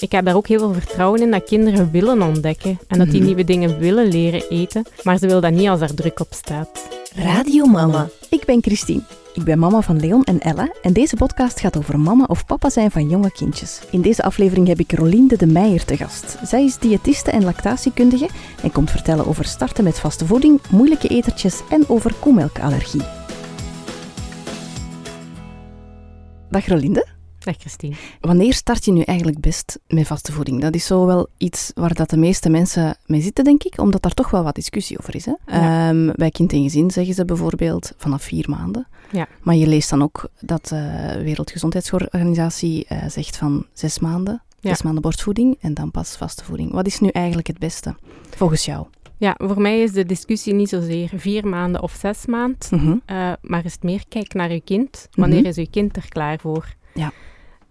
Ik heb daar ook heel veel vertrouwen in dat kinderen willen ontdekken en dat die Mhm. nieuwe dingen willen leren eten, maar ze willen dat niet als er druk op staat. Radio Mama. Ik ben Christine. Ik ben mama van Leon en Ella en deze podcast gaat over mama of papa zijn van jonge kindjes. In deze aflevering heb ik Rolinde de Meijer te gast. Zij is diëtiste en lactatiekundige en komt vertellen over starten met vaste voeding, moeilijke etertjes en over koemelkallergie. Dag Rolinde. Zeg Christine. Wanneer start je nu eigenlijk best met vaste voeding? Dat is zo wel iets waar dat de meeste mensen mee zitten, denk ik, omdat daar toch wel wat discussie over is. Hè? Ja. Ehm, bij kind en gezin zeggen ze bijvoorbeeld vanaf vier maanden. Ja. Maar je leest dan ook dat de Wereldgezondheidsorganisatie eh, zegt van zes maanden, Ja. zes maanden borstvoeding en dan pas vaste voeding. Wat is nu eigenlijk het beste, volgens jou? Ja, voor mij is de discussie niet zozeer vier maanden of zes maanden, Mhm. eh, maar is het meer kijk naar uw kind. Wanneer Mhm. is uw kind er klaar voor? Ja.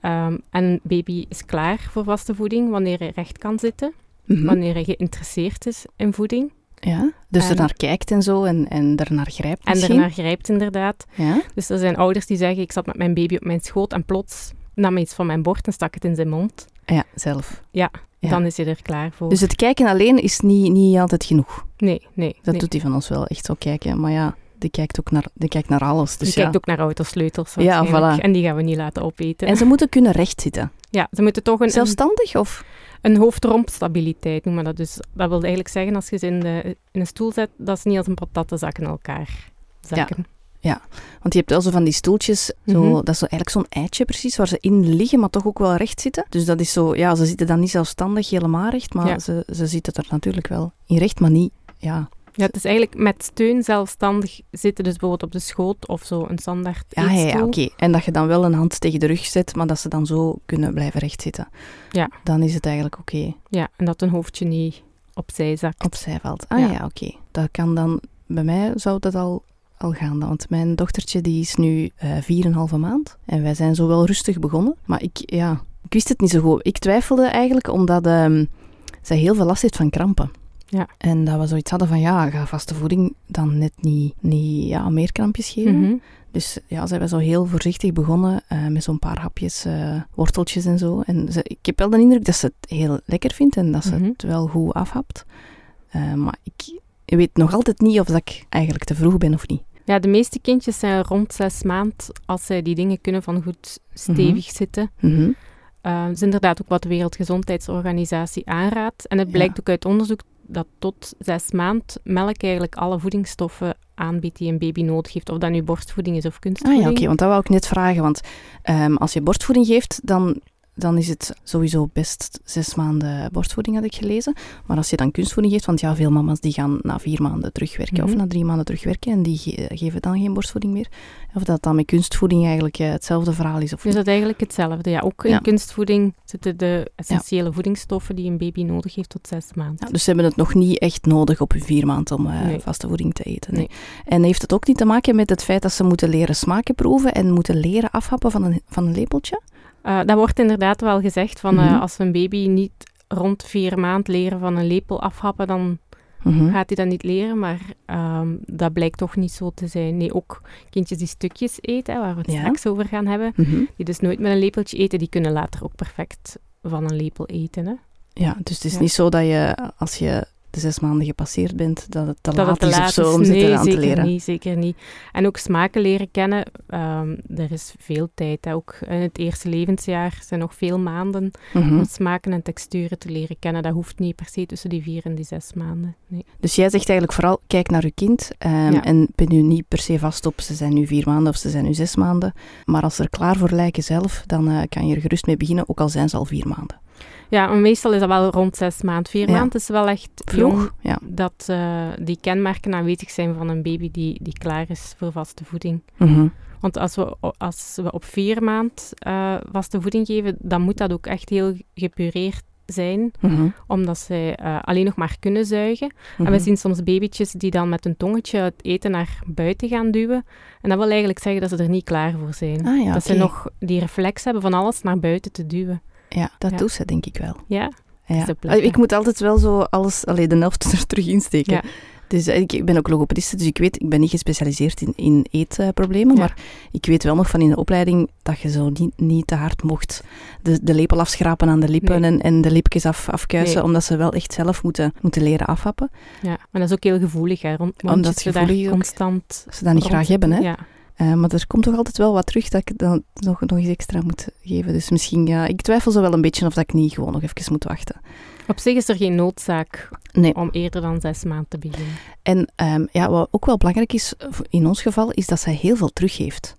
Ehm, en een baby is klaar voor vaste voeding wanneer hij recht kan zitten, Mhm. wanneer hij geïnteresseerd is in voeding Ja, dus En- er naar kijkt en zo en, en er naar grijpt en misschien. ernaar grijpt inderdaad. Ja? Dus er zijn ouders die zeggen, ik zat met mijn baby op mijn schoot en plots nam hij iets van mijn bord en stak het in zijn mond. ja, zelf. Ja. Dan is hij er klaar voor. Dus het kijken alleen is niet, niet altijd genoeg. nee, nee. Dat nee. doet hij van ons wel echt zo kijken. Maar ja, die kijkt ook naar, die kijkt naar alles. Dus Die ja. kijkt ook naar autosleutels Ja, voilà. En die gaan we niet laten opeten. En ze moeten kunnen rechtzitten. ja, ze moeten toch een, Zelfstandig of? een hoofd-rompstabiliteit noemen dat. Dus dat wil eigenlijk zeggen, als je ze in, de, in een stoel zet, dat ze niet als een patatenzak in elkaar zakken. Want je hebt wel zo van die stoeltjes, zo, Mhm. dat is zo eigenlijk zo'n eitje precies, waar ze in liggen, maar toch ook wel recht zitten. Dus dat is zo, ja, ze zitten dan niet zelfstandig helemaal recht, maar Ja. ze, ze zitten er natuurlijk wel in recht, maar niet, ja. Ja, het is eigenlijk met steun zelfstandig zitten, dus bijvoorbeeld op de schoot of zo, een standaard Ja, ja, ja, oké. En dat je dan wel een hand tegen de rug zet, maar dat ze dan zo kunnen blijven recht zitten. Ja. Dan is het eigenlijk oké. Ja, en dat een hoofdje niet opzij zakt. opzij valt. Ah Ja. ja, oké. Dat kan dan, bij mij zou dat al, al gaan. dan, Want mijn dochtertje die is nu eh 4,5 maand. En wij zijn zo wel rustig begonnen. Maar ik, ja, ik wist het niet zo goed. Ik twijfelde eigenlijk omdat ehm, zij heel veel last heeft van krampen. Ja. En dat we zoiets hadden van, ja, ga vaste voeding dan net niet, niet ja, meer krampjes geven. Mhm. Dus ja, zijn we zo heel voorzichtig begonnen eh, met zo'n paar hapjes, eh, worteltjes en zo. En ze, ik heb wel de indruk dat ze het heel lekker vindt en dat ze Mhm. het wel goed afhapt. Eh, maar ik weet nog altijd niet of dat ik eigenlijk te vroeg ben of niet. Ja, de meeste kindjes zijn rond zes maand als zij die dingen kunnen van goed stevig zitten. Mhm. Uh, dat is inderdaad ook wat de Wereldgezondheidsorganisatie aanraadt. En het blijkt Ja. ook uit onderzoek dat tot zes maand melk eigenlijk alle voedingsstoffen aanbiedt die een baby nodig heeft. Of dat nu borstvoeding is of Ah kunstvoeding. ja, oké, want dat wou ik net vragen. Want ehm, als je borstvoeding geeft, dan, dan is het sowieso best zes maanden borstvoeding, had ik gelezen. Maar als je dan kunstvoeding geeft, want ja, veel mama's die gaan na vier maanden terugwerken of Mhm. na drie maanden terugwerken en die ge- geven dan geen borstvoeding meer. Of dat dan met kunstvoeding eigenlijk eh, hetzelfde verhaal is of Dus niet. dat is eigenlijk hetzelfde. Ja, ook in Ja. kunstvoeding zitten de essentiële voedingsstoffen die een baby nodig heeft tot zes maanden. Ja, dus ze hebben het nog niet echt nodig op hun vier maanden om eh, Nee. vaste voeding te eten. Nee. Nee. En heeft het ook niet te maken met het feit dat ze moeten leren smaken proeven en moeten leren afhappen van een, van een lepeltje? Uh, dat wordt inderdaad wel gezegd van uh, Mhm. als we een baby niet rond vier maand leren van een lepel afhappen, dan Mhm. gaat hij dat niet leren. Maar ehm, dat blijkt toch niet zo te zijn. Nee, ook kindjes die stukjes eten, hè, waar we het Ja. straks over gaan hebben, Mhm. die dus nooit met een lepeltje eten, die kunnen later ook perfect van een lepel eten. Hè. Ja, dus het is Ja. niet zo dat je, als je de zes maanden gepasseerd bent, dat het te dat laat het te is of zo om nee, eraan zeker te leren. niet, zeker niet. En ook smaken leren kennen, ehm, er is veel tijd. Hè. Ook in het eerste levensjaar zijn nog veel maanden Mhm. om smaken en texturen te leren kennen. Dat hoeft niet per se tussen die vier en die zes maanden. Nee. Dus jij zegt eigenlijk vooral, kijk naar je kind ehm, Ja. en ben nu niet per se vast op, ze zijn nu vier maanden of ze zijn nu zes maanden. Maar als ze er klaar voor lijken zelf, dan eh, kan je er gerust mee beginnen, ook al zijn ze al vier maanden. Ja, maar meestal is dat wel rond zes maanden. Vier Ja. maanden is wel echt Vroeg, jong dat eh, die kenmerken aanwezig zijn van een baby die, die klaar is voor vaste voeding. Mhm. Want als we, als we op vier maand eh, vaste voeding geven, dan moet dat ook echt heel gepureerd zijn, Mhm. omdat zij eh, alleen nog maar kunnen zuigen. En Mhm. we zien soms babytjes die dan met hun tongetje het eten naar buiten gaan duwen. En dat wil eigenlijk zeggen dat ze er niet klaar voor zijn. Ah ja, dat ze nog die reflex hebben van alles naar buiten te duwen. Ja, dat Ja. doet ze denk ik wel. Ja? Ja. plek, ik moet altijd wel zo alles, allee, de helft er terug insteken. Ja. Dus eh, ik, ben ook logopediste, dus ik weet, ik ben niet gespecialiseerd in, in eetproblemen, Ja. maar ik weet wel nog van in de opleiding dat je zo niet, niet te hard mocht de, de lepel afschrapen aan de lippen Nee. en, en de lipjes af, afkuisen, Nee. omdat ze wel echt zelf moeten, moeten leren afhappen. Ja, maar dat is ook heel gevoelig, hè. Rond Omdat het daar constant Ze dat niet rond graag hebben, hè. Ja. Eh, maar er komt toch altijd wel wat terug dat ik dan nog, nog eens extra moet geven. Dus misschien, ja, ik twijfel zo wel een beetje of dat ik niet gewoon nog even moet wachten. Op zich is er geen noodzaak Nee. om eerder dan zes maanden te beginnen. En ehm, ja, wat ook wel belangrijk is in ons geval, is dat zij heel veel teruggeeft.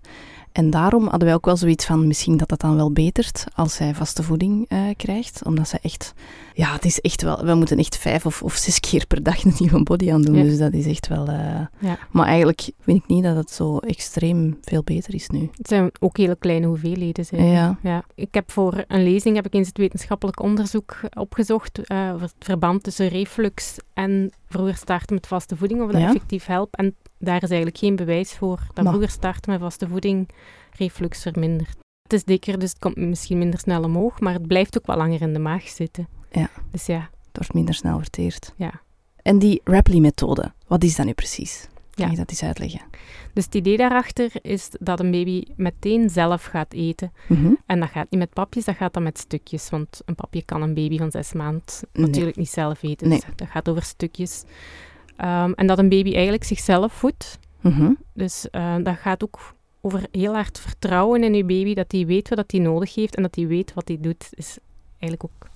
En daarom hadden wij ook wel zoiets van, misschien dat dat dan wel betert als zij vaste voeding eh, krijgt. Omdat zij echt, ja, het is echt wel, we moeten echt vijf of, of zes keer per dag een nieuwe body aan doen. Ja. Dus dat is echt wel, eh, Ja. maar eigenlijk vind ik niet dat het zo extreem veel beter is nu. Het zijn ook hele kleine hoeveelheden. Zijn. Ja. Ja. Ik heb voor een lezing heb ik eens het wetenschappelijk onderzoek opgezocht eh, over het verband tussen reflux en vroeger starten met vaste voeding, of dat effectief helpt. En daar is eigenlijk geen bewijs voor dat Maar- vroeger starten met vaste voeding reflux vermindert. Het is dikker, dus het komt misschien minder snel omhoog, maar het blijft ook wel langer in de maag zitten. Ja. Dus ja, Het wordt minder snel verteerd. ja. En die Rapley-methode, wat is dat nu precies? Kan Ja. je dat eens uitleggen? Dus het idee daarachter is dat een baby meteen zelf gaat eten. Mhm. En dat gaat niet met papjes, dat gaat dan met stukjes. Want een papje kan een baby van zes maanden Nee. natuurlijk niet zelf eten. Nee. Dus dat gaat over stukjes. Ehm, en dat een baby eigenlijk zichzelf voedt. Mhm. Dus eh, dat gaat ook over heel hard vertrouwen in je baby. Dat hij weet wat hij nodig heeft en dat hij weet wat hij doet. Is eigenlijk ook,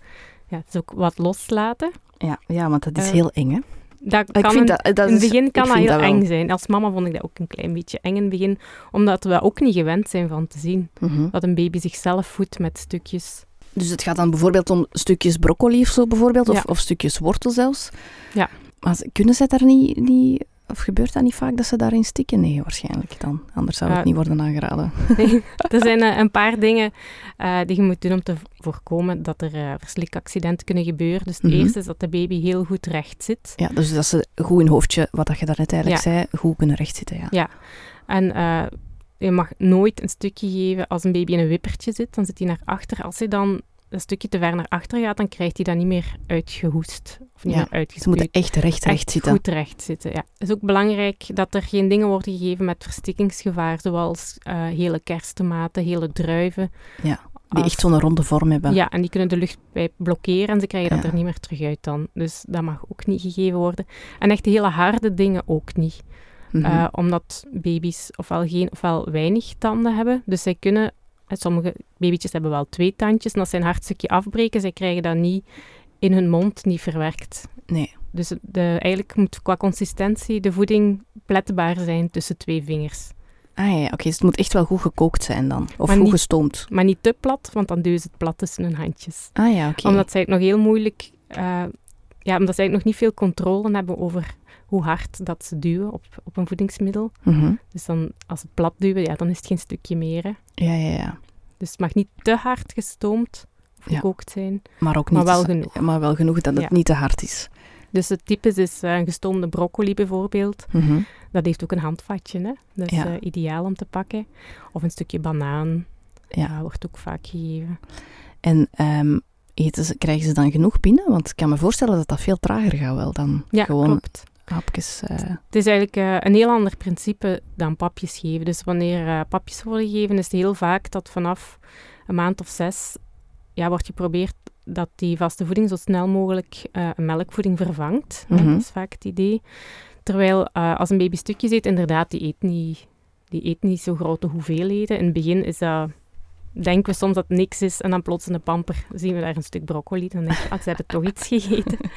ja, het is ook wat loslaten. Ja, ja, want dat is Eh, heel eng, hè? Dat Ik kan vind een- dat, dat in het begin kan dat heel eng zijn. Als mama vond ik dat ook een klein beetje eng in het begin. Omdat we ook niet gewend zijn van te zien. Mhm. Dat een baby zichzelf voedt met stukjes. Dus het gaat dan bijvoorbeeld om stukjes broccoli of zo bijvoorbeeld, of, Ja. of stukjes wortel zelfs. Ja. Maar kunnen ze daar niet, niet, of gebeurt dat niet vaak dat ze daarin stikken? Nee, waarschijnlijk dan. Anders zou het niet worden aangeraden. Nee, er zijn eh, een paar dingen eh, die je moet doen om te voorkomen dat er eh verslikaccidenten kunnen gebeuren. Dus het Mhm. eerste is dat de baby heel goed recht zit. Ja, dus dat ze goed in hoofdje, wat dat je daarnet eigenlijk Ja. zei, goed kunnen rechtzitten. Ja. Ja. En je mag nooit een stukje geven als een baby in een wippertje zit. Dan zit hij naar achter. Als hij dan een stukje te ver naar achter gaat, dan krijgt hij dat niet meer uitgehoest. Niet Ja, meer Ze uitgespuwd. moeten echt recht, recht Echt zitten. goed recht zitten, ja. Het is ook belangrijk dat er geen dingen worden gegeven met verstikkingsgevaar, zoals eh, hele kersttomaten, hele druiven. Ja, Die Als- echt zo'n ronde vorm hebben. Ja, en die kunnen de luchtpijp blokkeren en ze krijgen dat er niet meer terug uit dan. Dus dat mag ook niet gegeven worden. En echt hele harde dingen ook niet. Mhm. Eh, omdat baby's ofwel geen ofwel weinig tanden hebben. Dus zij kunnen, eh, sommige babytjes hebben wel twee tandjes, en als zij een hard stukje afbreken, zij krijgen dat niet in hun mond, niet verwerkt. nee. Dus de, eigenlijk moet qua consistentie de voeding pletbaar zijn tussen twee vingers. Ah ja, oké, dus het moet echt wel goed gekookt zijn dan. Of Maar goed niet- gestoomd. Maar niet te plat, want dan duwen ze het plat tussen hun handjes. Ah ja, oké. Omdat zij het nog heel moeilijk... eh, ja, omdat zij nog niet veel controle hebben over hoe hard dat ze duwen op, op een voedingsmiddel. Mhm. Dus dan, als het plat duwen, ja, dan is het geen stukje meer. Hè. Ja, ja, ja. Dus het mag niet te hard gestoomd. Gekookt zijn. Maar ook niet Maar wel genoeg. Maar wel genoeg dat het niet te hard is. Dus het typisch is eh, een gestoomde broccoli bijvoorbeeld. Mhm. Dat heeft ook een handvatje, hè. Dat is Ja. eh, ideaal om te pakken. Of een stukje banaan, Ja. wordt ook vaak gegeven. En ehm, eten ze, krijgen ze dan genoeg binnen? Want ik kan me voorstellen dat dat veel trager gaat wel dan Ja, gewoon klopt. hapjes. eh, Het is eigenlijk een heel ander principe dan papjes geven. Dus wanneer papjes worden gegeven, is het heel vaak dat vanaf een maand of zes ja, wordt geprobeerd dat die vaste voeding zo snel mogelijk eh, een melkvoeding vervangt. Mhm. Dat is vaak het idee. Terwijl eh, als een baby stukjes eet, inderdaad, die eet, niet, die eet niet zo grote hoeveelheden. In het begin is dat... Denken we soms dat het niks is en dan plots in de pamper zien we daar een stuk broccoli. Dan denk je, ah, ze hebben toch iets gegeten.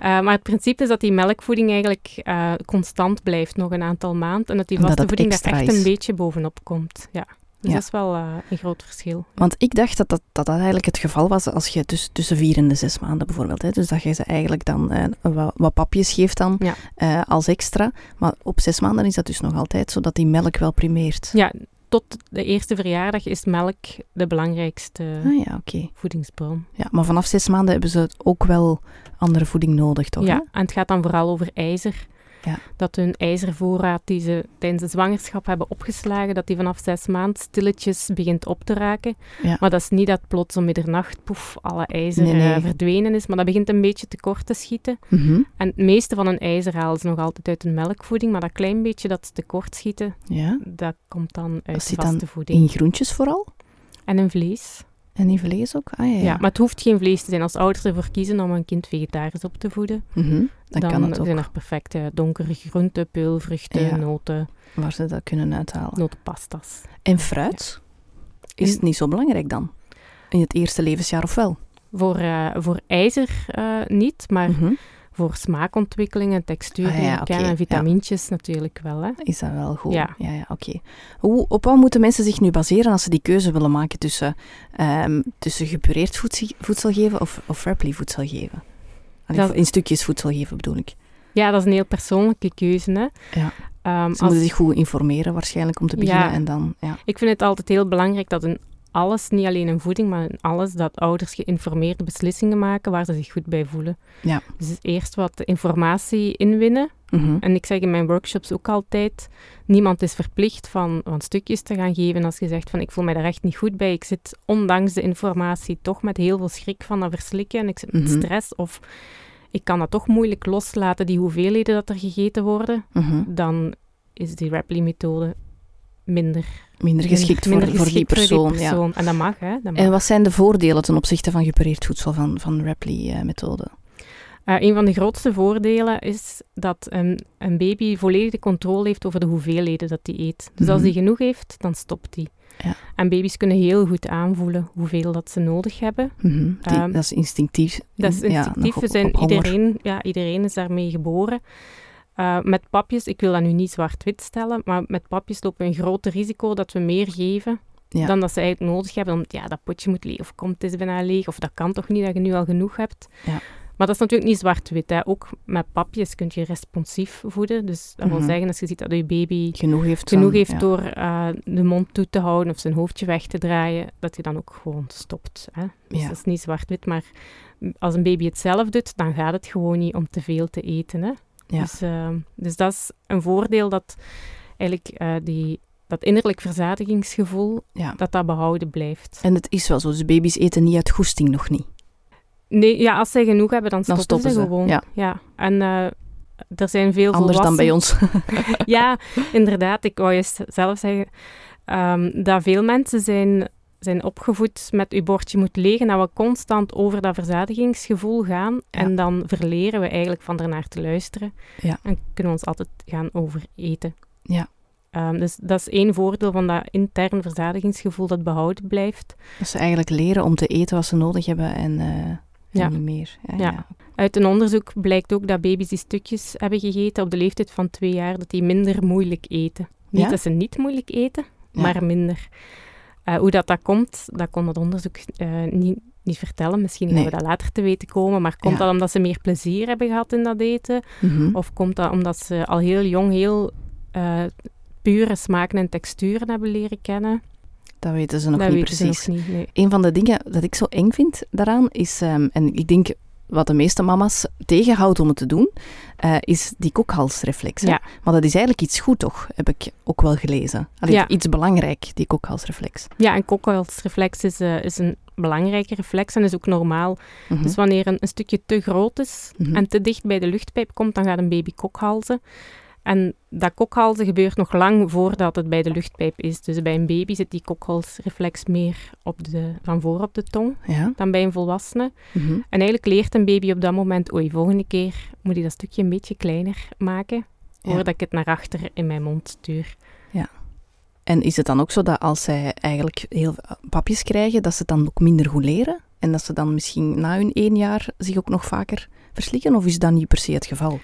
Eh, maar het principe is dat die melkvoeding eigenlijk constant blijft nog een aantal maanden. En dat die vaste voeding daar echt is. een beetje bovenop komt. Ja. Dus Ja. dat is wel eh, een groot verschil. Want ik dacht dat dat, dat dat eigenlijk het geval was als je tuss- tussen vier en de zes maanden bijvoorbeeld. Hè, dus dat je ze eigenlijk dan eh, wat, wat papjes geeft dan Ja. eh, als extra. Maar op zes maanden is dat dus nog altijd zo dat die melk wel primeert. Ja, tot de eerste verjaardag is melk de belangrijkste Ah ja, voedingsbron. Ja, maar vanaf zes maanden hebben ze ook wel andere voeding nodig, toch? Ja, hè? en het gaat dan vooral over ijzer. Ja. Dat hun ijzervoorraad die ze tijdens de zwangerschap hebben opgeslagen, dat die vanaf zes maanden stilletjes begint op te raken. Ja. Maar dat is niet dat plots om middernacht, poef, alle ijzer Nee, nee. eh, verdwenen is. Maar dat begint een beetje tekort te schieten. Mhm. En het meeste van hun ijzer halen ze nog altijd uit hun melkvoeding. Maar dat klein beetje dat ze tekort schieten, Ja. dat komt dan uit dan vaste voeding. In groentjes vooral? En in vlees. En in vlees ook? Ah ja, Ja. ja. maar het hoeft geen vlees te zijn. Als ouders ervoor kiezen om een kind vegetarisch op te voeden, Mhm. Dan, kan het ook, zijn er perfecte donkere groenten, peulvruchten, Ja. noten, waar ze dat kunnen uithalen. notenpastas. En fruit? Is het niet zo belangrijk dan? In het eerste levensjaar of wel? Voor, eh, voor ijzer eh, niet, maar Mhm. Voor smaakontwikkeling en textuur Ah, ja, en ja. vitamintjes natuurlijk wel. Hè. Is dat wel goed? Ja. ja, ja oké. Hoe, op wat moeten mensen zich nu baseren als ze die keuze willen maken tussen, ehm, tussen gepureerd voedsel, voedsel geven of, of Rapley voedsel geven? Dat- in stukjes voedsel geven bedoel ik. Ja, dat is een heel persoonlijke keuze. Hè. Ja. Ehm, Ze als- moeten zich goed informeren waarschijnlijk om te beginnen Ja. en dan... Ja. Ik vind het altijd heel belangrijk dat in alles, niet alleen in voeding, maar in alles, dat ouders geïnformeerde beslissingen maken waar ze zich goed bij voelen. Ja. Dus eerst wat informatie inwinnen. Mhm. En ik zeg in mijn workshops ook altijd, niemand is verplicht van, van stukjes te gaan geven als je zegt van ik voel mij daar echt niet goed bij. Ik zit ondanks de informatie toch met heel veel schrik van dat verslikken en ik zit met Mhm. stress of ik kan dat toch moeilijk loslaten, die hoeveelheden dat er gegeten worden. Mhm. Dan is die Rapley-methode minder Minder geschikt minder voor, voor die persoon. Ja. En dat mag, hè. Dat mag. En wat zijn de voordelen ten opzichte van gepureerd voedsel van, van de Rapley-methode? Eh, een van de grootste voordelen is dat een, een baby volledig de controle heeft over de hoeveelheden dat hij eet. Dus als Mhm. hij genoeg heeft, dan stopt hij. Ja. En baby's kunnen heel goed aanvoelen hoeveel dat ze nodig hebben. Mhm. Die- Ehm, dat is instinctief. Dat is Ja, instinctief. We op- iedereen, ja, iedereen is daarmee geboren. Eh, met papjes, ik wil dat nu niet zwart-wit stellen, maar met papjes lopen we een groter risico dat we meer geven Ja. dan dat ze eigenlijk nodig hebben. Omdat ja, dat potje moet leeg, of komt het is bijna leeg, of dat kan toch niet dat je nu al genoeg hebt. Ja. Maar dat is natuurlijk niet zwart-wit. Ook met papjes kun je responsief voeden. Dus dat Mhm. wil zeggen, als je ziet dat je baby genoeg heeft. genoeg heeft ja. door eh, de mond toe te houden of zijn hoofdje weg te draaien, dat hij dan ook gewoon stopt. Hè? Dus Ja. dat is niet zwart-wit, maar als een baby het zelf doet, dan gaat het gewoon niet om te veel te eten. Hè? Ja. Dus, eh, dus dat is een voordeel dat eigenlijk eh, die, dat innerlijk verzadigingsgevoel, Ja. dat dat behouden blijft. En het is wel zo, dus baby's eten niet uit goesting nog niet. Nee, ja, als zij genoeg hebben, dan Dan stoppen, ze, ze, gewoon. ja. En eh, er zijn veel Anders dan bij ons. Ja, inderdaad. Ik wou juist zelf zeggen ehm, dat veel mensen zijn, zijn opgevoed met uw bordje moet leeg en dat we constant over dat verzadigingsgevoel gaan. En dan verleren we eigenlijk van ernaar te luisteren. Ja. En kunnen we ons altijd gaan overeten. Ja. Ehm, dus dat is één voordeel van dat intern verzadigingsgevoel dat behouden blijft. Dat ze eigenlijk leren om te eten wat ze nodig hebben en, eh, en Ja. niet meer. Ja, Ja. Uit een onderzoek blijkt ook dat baby's die stukjes hebben gegeten op de leeftijd van twee jaar, dat die minder moeilijk eten. Niet dat ze niet moeilijk eten, maar minder. Eh, hoe dat, dat komt, dat kon het onderzoek eh, niet, niet vertellen. Misschien gaan Nee. we dat later te weten komen. Maar komt Ja. dat omdat ze meer plezier hebben gehad in dat eten? Mhm. Of komt dat omdat ze al heel jong heel eh, pure smaken en texturen hebben leren kennen? Dat weten ze nog dat niet weten precies. nog niet. Nee. Een van de dingen dat ik zo eng vind daaraan is, ehm, en ik denk wat de meeste mama's tegenhoudt om het te doen, eh, is die kokhalsreflex. Ja. Maar dat is eigenlijk iets goed, toch? Heb ik ook wel gelezen. Allee, Ja. Iets belangrijk, die kokhalsreflex. Ja, en kokhalsreflex is, eh, is een belangrijke reflex en is ook normaal. Mhm. Dus wanneer een, een stukje te groot is Mhm. en te dicht bij de luchtpijp komt, dan gaat een baby kokhalzen. En dat kokhalzen gebeurt nog lang voordat het bij de luchtpijp is. Dus bij een baby zit die kokhalsreflex meer op de, van voor op de tong Ja. dan bij een volwassene. Mhm. En eigenlijk leert een baby op dat moment, oei, volgende keer moet ik dat stukje een beetje kleiner maken, Ja. voordat ik het naar achter in mijn mond stuur. En is het dan ook zo dat als zij eigenlijk heel papjes krijgen, dat ze dan ook minder goed leren? En dat ze dan misschien na hun één jaar zich ook nog vaker verslikken? Of is dat niet per se het geval?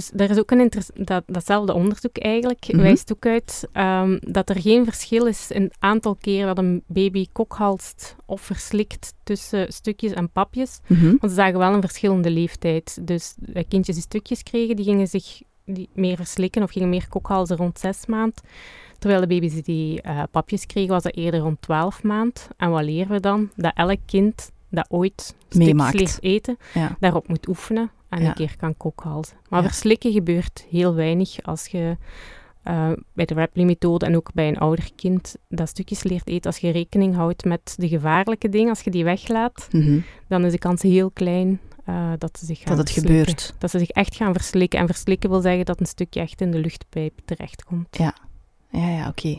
Dus daar is ook een dat, datzelfde onderzoek eigenlijk Mhm. wijst ook uit ehm, dat er geen verschil is in het aantal keer dat een baby kokhalst of verslikt tussen stukjes en papjes. Mhm. Want ze zagen wel een verschillende leeftijd. Dus de kindjes die stukjes kregen, die gingen zich die meer verslikken of gingen meer kokhalzen rond zes maand. Terwijl de baby's die eh, papjes kregen, was dat eerder rond 12 maand. En wat leren we dan? Dat elk kind dat ooit stukjes eten, Ja. daarop moet oefenen. En Ja. een keer kan kokhalzen. Maar Ja. verslikken gebeurt heel weinig als je eh, bij de Rapley-methode en ook bij een ouder kind dat stukjes leert eten. Als je rekening houdt met de gevaarlijke dingen, als je die weglaat, Mhm. dan is de kans heel klein eh, dat ze zich gaan Dat het verslikken. gebeurt. Dat ze zich echt gaan verslikken. En verslikken wil zeggen dat een stukje echt in de luchtpijp terechtkomt. Ja, ja, oké.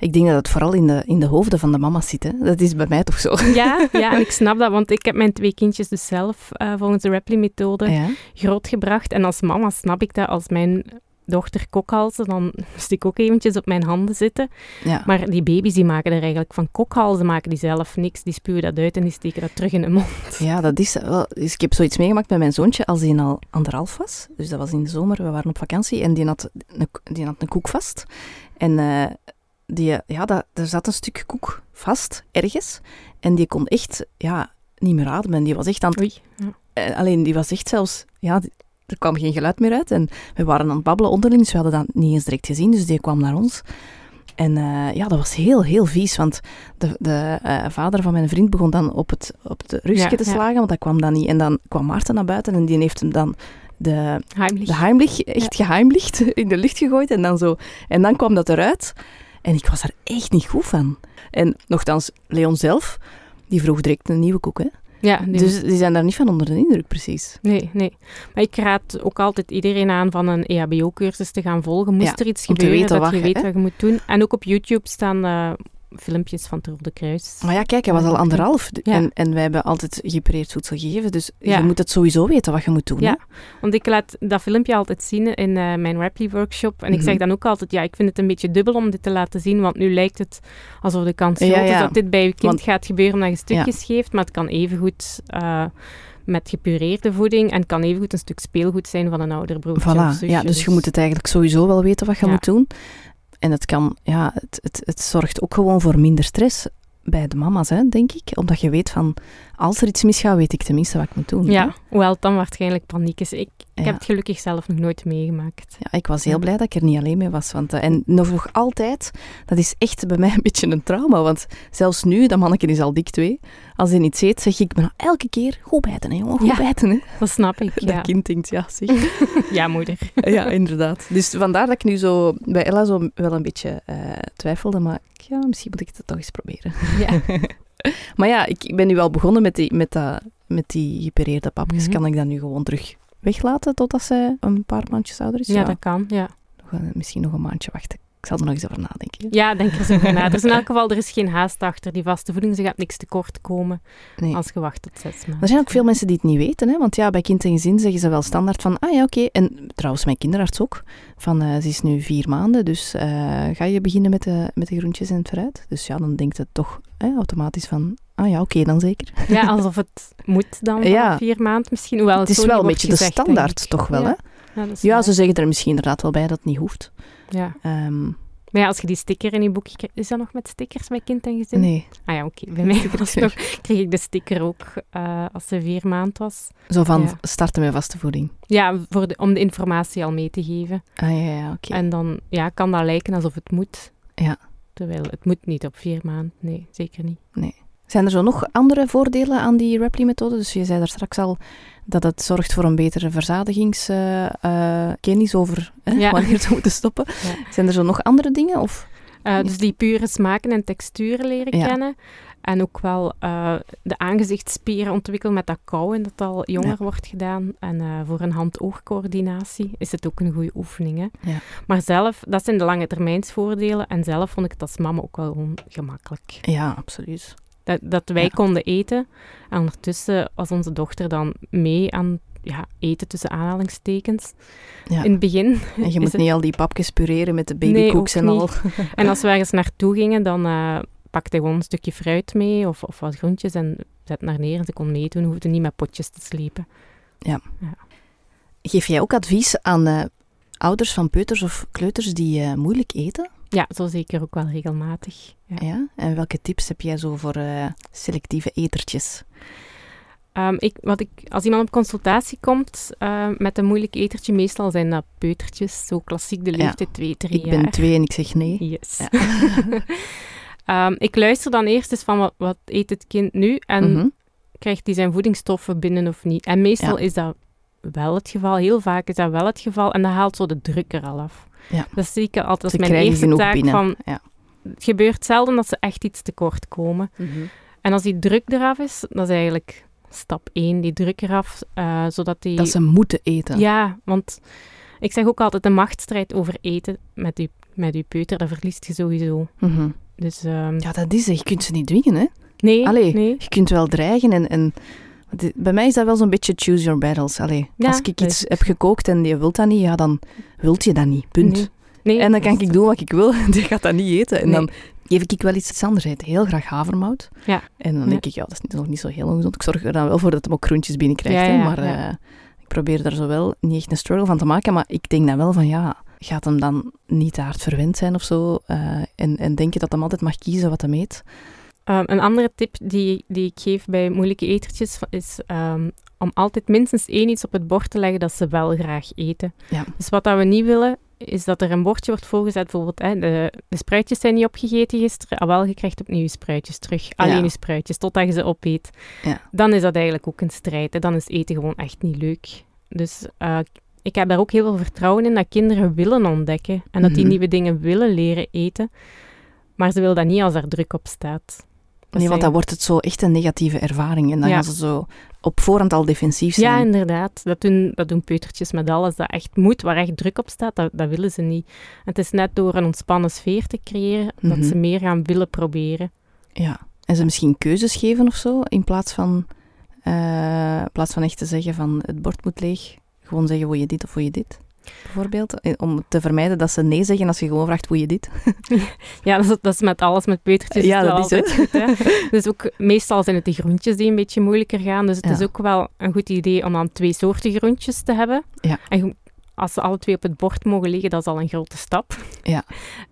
Ik denk dat het vooral in de, in de hoofden van de mama's zit. Hè? Dat is bij mij toch zo. Ja, ja, en ik snap dat, want ik heb mijn twee kindjes dus zelf eh, volgens de Rapley-methode Ja. grootgebracht. En als mama snap ik dat als mijn dochter kokhalzen, dan moest ik ook eventjes op mijn handen zitten. Ja. Maar die baby's die maken er eigenlijk van kokhalzen, maken die zelf niks. Die spuwen dat uit en die steken dat terug in de mond. Ja, dat is wel. Dus ik heb zoiets meegemaakt met mijn zoontje als hij al anderhalf was. Dus dat was in de zomer, we waren op vakantie en die had een, die had een koek vast. En eh, die, ja, dat, er zat een stuk koek vast, ergens. En die kon echt ja, niet meer ademen. Die was echt aan het Oei. Ja. Eh, alleen die was echt zelfs, ja, die- er kwam geen geluid meer uit. En we waren aan het babbelen onderling, dus we hadden dat niet eens direct gezien. Dus die kwam naar ons. En eh, ja, dat was heel, heel vies. Want de, de eh, vader van mijn vriend begon dan op het, op het rugje Ja, te ja. slagen, want dat kwam dan niet. En dan kwam Maarten naar buiten en die heeft hem dan de, Heimlich. de Heimlich, echt geheimlicht, in de lucht gegooid. En dan, zo, en dan kwam dat eruit. En ik was er echt niet goed van. En nogthans, Leon zelf, die vroeg direct een nieuwe koek, hè. Ja, Dus die zijn daar niet van onder de indruk, precies. Nee, nee. Maar ik raad ook altijd iedereen aan van een EHBO-cursus te gaan volgen. Moest Ja, er iets gebeuren, dat je weet hè? wat je moet doen. En ook op YouTube staan eh, filmpjes van het Rode Kruis. Maar ja, kijk, hij was al anderhalf. Ja. En, en wij hebben altijd gepareerd voedsel gegeven. Dus Ja. je moet het sowieso weten wat je moet doen. Ja. hè? Want ik laat dat filmpje altijd zien in eh, mijn Rapley-workshop. En ik Mhm. zeg dan ook altijd, ja, ik vind het een beetje dubbel om dit te laten zien. Want nu lijkt het alsof de kans groot is dat dit bij je kind Want- gaat gebeuren omdat je stukjes geeft. Maar het kan evengoed eh met gepureerde voeding en het kan evengoed een stuk speelgoed zijn van een ouder broertje Voilà. Ja, dus je moet het eigenlijk sowieso wel weten wat je Ja. moet doen. En het, kan, ja, het, het, het zorgt ook gewoon voor minder stress bij de mama's, hè, denk ik. Omdat je weet van, als er iets misgaat, weet ik tenminste wat ik moet doen. Ja, hoewel het dan waarschijnlijk paniek is. Ik, ik Ja. heb het gelukkig zelf nog nooit meegemaakt. Ja, ik was heel blij dat ik er niet alleen mee was. Want, eh, en nog, nog altijd, dat is echt bij mij een beetje een trauma. Want zelfs nu, dat manneke is al dik twee, als hij niet eet, zeg ik me nou elke keer, goed bijten hè jongen, goed Ja. bijten hè. Dat snap ik, ja. Dat kind denkt, ja zeg. Ja, moeder. ja, inderdaad. Dus vandaar dat ik nu zo bij Ella zo wel een beetje eh, twijfelde. Maar ja, misschien moet ik het toch eens proberen. Ja. Maar ja, ik, ik ben nu al begonnen met die, met dat, met die gepereerde papjes. Mhm. Kan ik dat nu gewoon terug weglaten totdat zij een paar maandjes ouder is? ja, dat kan, ja. Nog een- misschien nog een maandje wachten. Ik zal er nog eens over nadenken. Ja, denk er zo over na. Is in elk geval er is geen haast achter die vaste voeding. Ze gaat niks tekort komen Nee. als je wacht tot zes maanden. Er zijn ook veel mensen die het niet weten, hè? want ja, bij kind en gezin zeggen ze wel standaard van, ah ja, oké. En trouwens, mijn kinderarts ook, van eh, ze is nu vier maanden, dus eh, ga je beginnen met de, met de groentjes en het fruit? Dus ja, dan denkt het toch hè, automatisch van, ah ja, oké, dan zeker. Ja, alsof het moet dan Ja. vier maanden misschien. Hoewel het het is wel een beetje de standaard toch wel, ja. hè? Ja, ze zeggen er misschien inderdaad wel bij dat het niet hoeft. ja. Ehm, Maar ja, als je die sticker in je boekje krijgt... Is dat nog met stickers bij kind en gezin? nee, Ah ja, oké. Bij mij was nog, kreeg ik de sticker ook eh, als ze vier maand was. zo van Ja. starten met vaste voeding. Ja, voor de, om de informatie al mee te geven. Ah ja, ja, oké. En dan ja, kan dat lijken alsof het moet. Ja. Terwijl het moet niet op vier maanden. Nee, zeker niet. Zijn er zo nog andere voordelen aan die Rapley-methode? Dus je zei daar straks al dat het zorgt voor een betere verzadigingskennis over hè, Ja. wanneer ze moeten stoppen. Ja. Zijn er zo nog andere dingen? Of? Eh, dus die pure smaken en texturen leren Ja. kennen. En ook wel eh, de aangezichtspieren ontwikkelen met dat kauwen dat al jonger Ja. wordt gedaan. En eh, voor een hand-oogcoördinatie is het ook een goede oefening. Hè? Ja. Maar zelf, dat zijn de lange termijnsvoordelen. En zelf vond ik het als mama ook wel gewoon gemakkelijk. Ja, absoluut. Dat, dat wij Ja. konden eten. En ondertussen was onze dochter dan mee aan ja, eten tussen aanhalingstekens. Ja. In het begin. En je moet het- niet al die papjes pureren met de babykoeks en al. En als we ergens naartoe gingen, dan eh pakte hij gewoon een stukje fruit mee of, of wat groentjes en zet naar neer en ze kon meedoen. Hoefde niet met potjes te slepen. Geef jij ook advies aan eh, ouders van peuters of kleuters die eh, moeilijk eten? Ja, zo zeker ook wel regelmatig. Ja. Ja. En welke tips heb jij zo voor selectieve etertjes? Ehm, ik, wat ik, als iemand op consultatie komt eh, met een moeilijk etertje, meestal zijn dat peutertjes, zo klassiek de Ja. leeftijd 2, 3 Ik ben twee en ik zeg nee. Yes. Ja. Ehm, ik luister dan eerst eens van wat, wat eet het kind nu en Mhm. krijgt hij zijn voedingsstoffen binnen of niet. En meestal Ja. is dat wel het geval. Heel vaak is dat wel het geval. En dat haalt zo de druk er al af. Ja. Dat zie ik altijd als Ze mijn eerste taak. binnen. Van, Ja. het gebeurt zelden dat ze echt iets tekort komen. En als die druk eraf is, dat is eigenlijk stap 1, die druk eraf, eh, zodat die... Dat ze moeten eten. Ja, want ik zeg ook altijd, de machtsstrijd over eten met je, met uw peuter, dat verliest je sowieso. Mhm. Dus ehm, ja, dat is het. Je kunt ze niet dwingen, hè. nee, Allee. nee. Je kunt wel dreigen en... en bij mij is dat wel zo'n beetje choose your battles. Allee, Ja, als ik iets is- heb gekookt en je wilt dat niet, ja, dan wilt je dat niet. Punt. Nee. Nee, En dan kan is- ik doen wat ik wil en die gaat dat niet eten. En Nee. dan geef ik wel iets anders. Hij eet heel graag havermout. Ja. En dan Ja. denk ik, ja, dat is niet- nog niet zo heel ongezond. Ik zorg er dan wel voor dat hij ook groentjes binnenkrijgt. Ja, hè. maar eh, ik probeer daar zo wel niet echt een struggle van te maken. Maar ik denk dan wel van, ja, gaat hem dan niet te hard verwend zijn of zo? eh, en, en denken dat hij altijd mag kiezen wat hij eet? Ehm, een andere tip die, die ik geef bij moeilijke etertjes is ehm, om altijd minstens één iets op het bord te leggen dat ze wel graag eten. Ja. Dus wat dat we niet willen, is dat er een bordje wordt voorgezet. Bijvoorbeeld, hè, de, de spruitjes zijn niet opgegeten gisteren. Ah, wel, je krijgt opnieuw je spruitjes terug. Alleen Ja. je spruitjes, totdat je ze opeet. Ja. Dan is dat eigenlijk ook een strijd. Hè. Dan is eten gewoon echt niet leuk. Dus eh, ik heb daar ook heel veel vertrouwen in dat kinderen willen ontdekken. En dat die Mhm. nieuwe dingen willen leren eten. Maar ze willen dat niet als er druk op staat. Dat Nee, want dan wordt het zo echt een negatieve ervaring. En dan Ja. gaan ze zo op voorhand al defensief zijn. Ja, inderdaad. Dat doen, dat doen peutertjes met alles dat echt moet, waar echt druk op staat. Dat, dat willen ze niet. Het is net door een ontspannen sfeer te creëren Mhm. dat ze meer gaan willen proberen. Ja. En ze misschien keuzes geven of zo, in plaats van, eh, in plaats van echt te zeggen van het bord moet leeg. Gewoon zeggen, wil je dit of wil je dit? Bijvoorbeeld. Eh, Om te vermijden dat ze nee zeggen als je gewoon vraagt, wil je dit? Ja, dat is, dat is met alles, met peutertjes Ja, het dat is goed. Hè? Dus ook, meestal zijn het de groentjes die een beetje moeilijker gaan. Dus het Ja. is ook wel een goed idee om dan twee soorten groentjes te hebben. Ja. En als ze alle twee op het bord mogen liggen, dat is al een grote stap. Ja.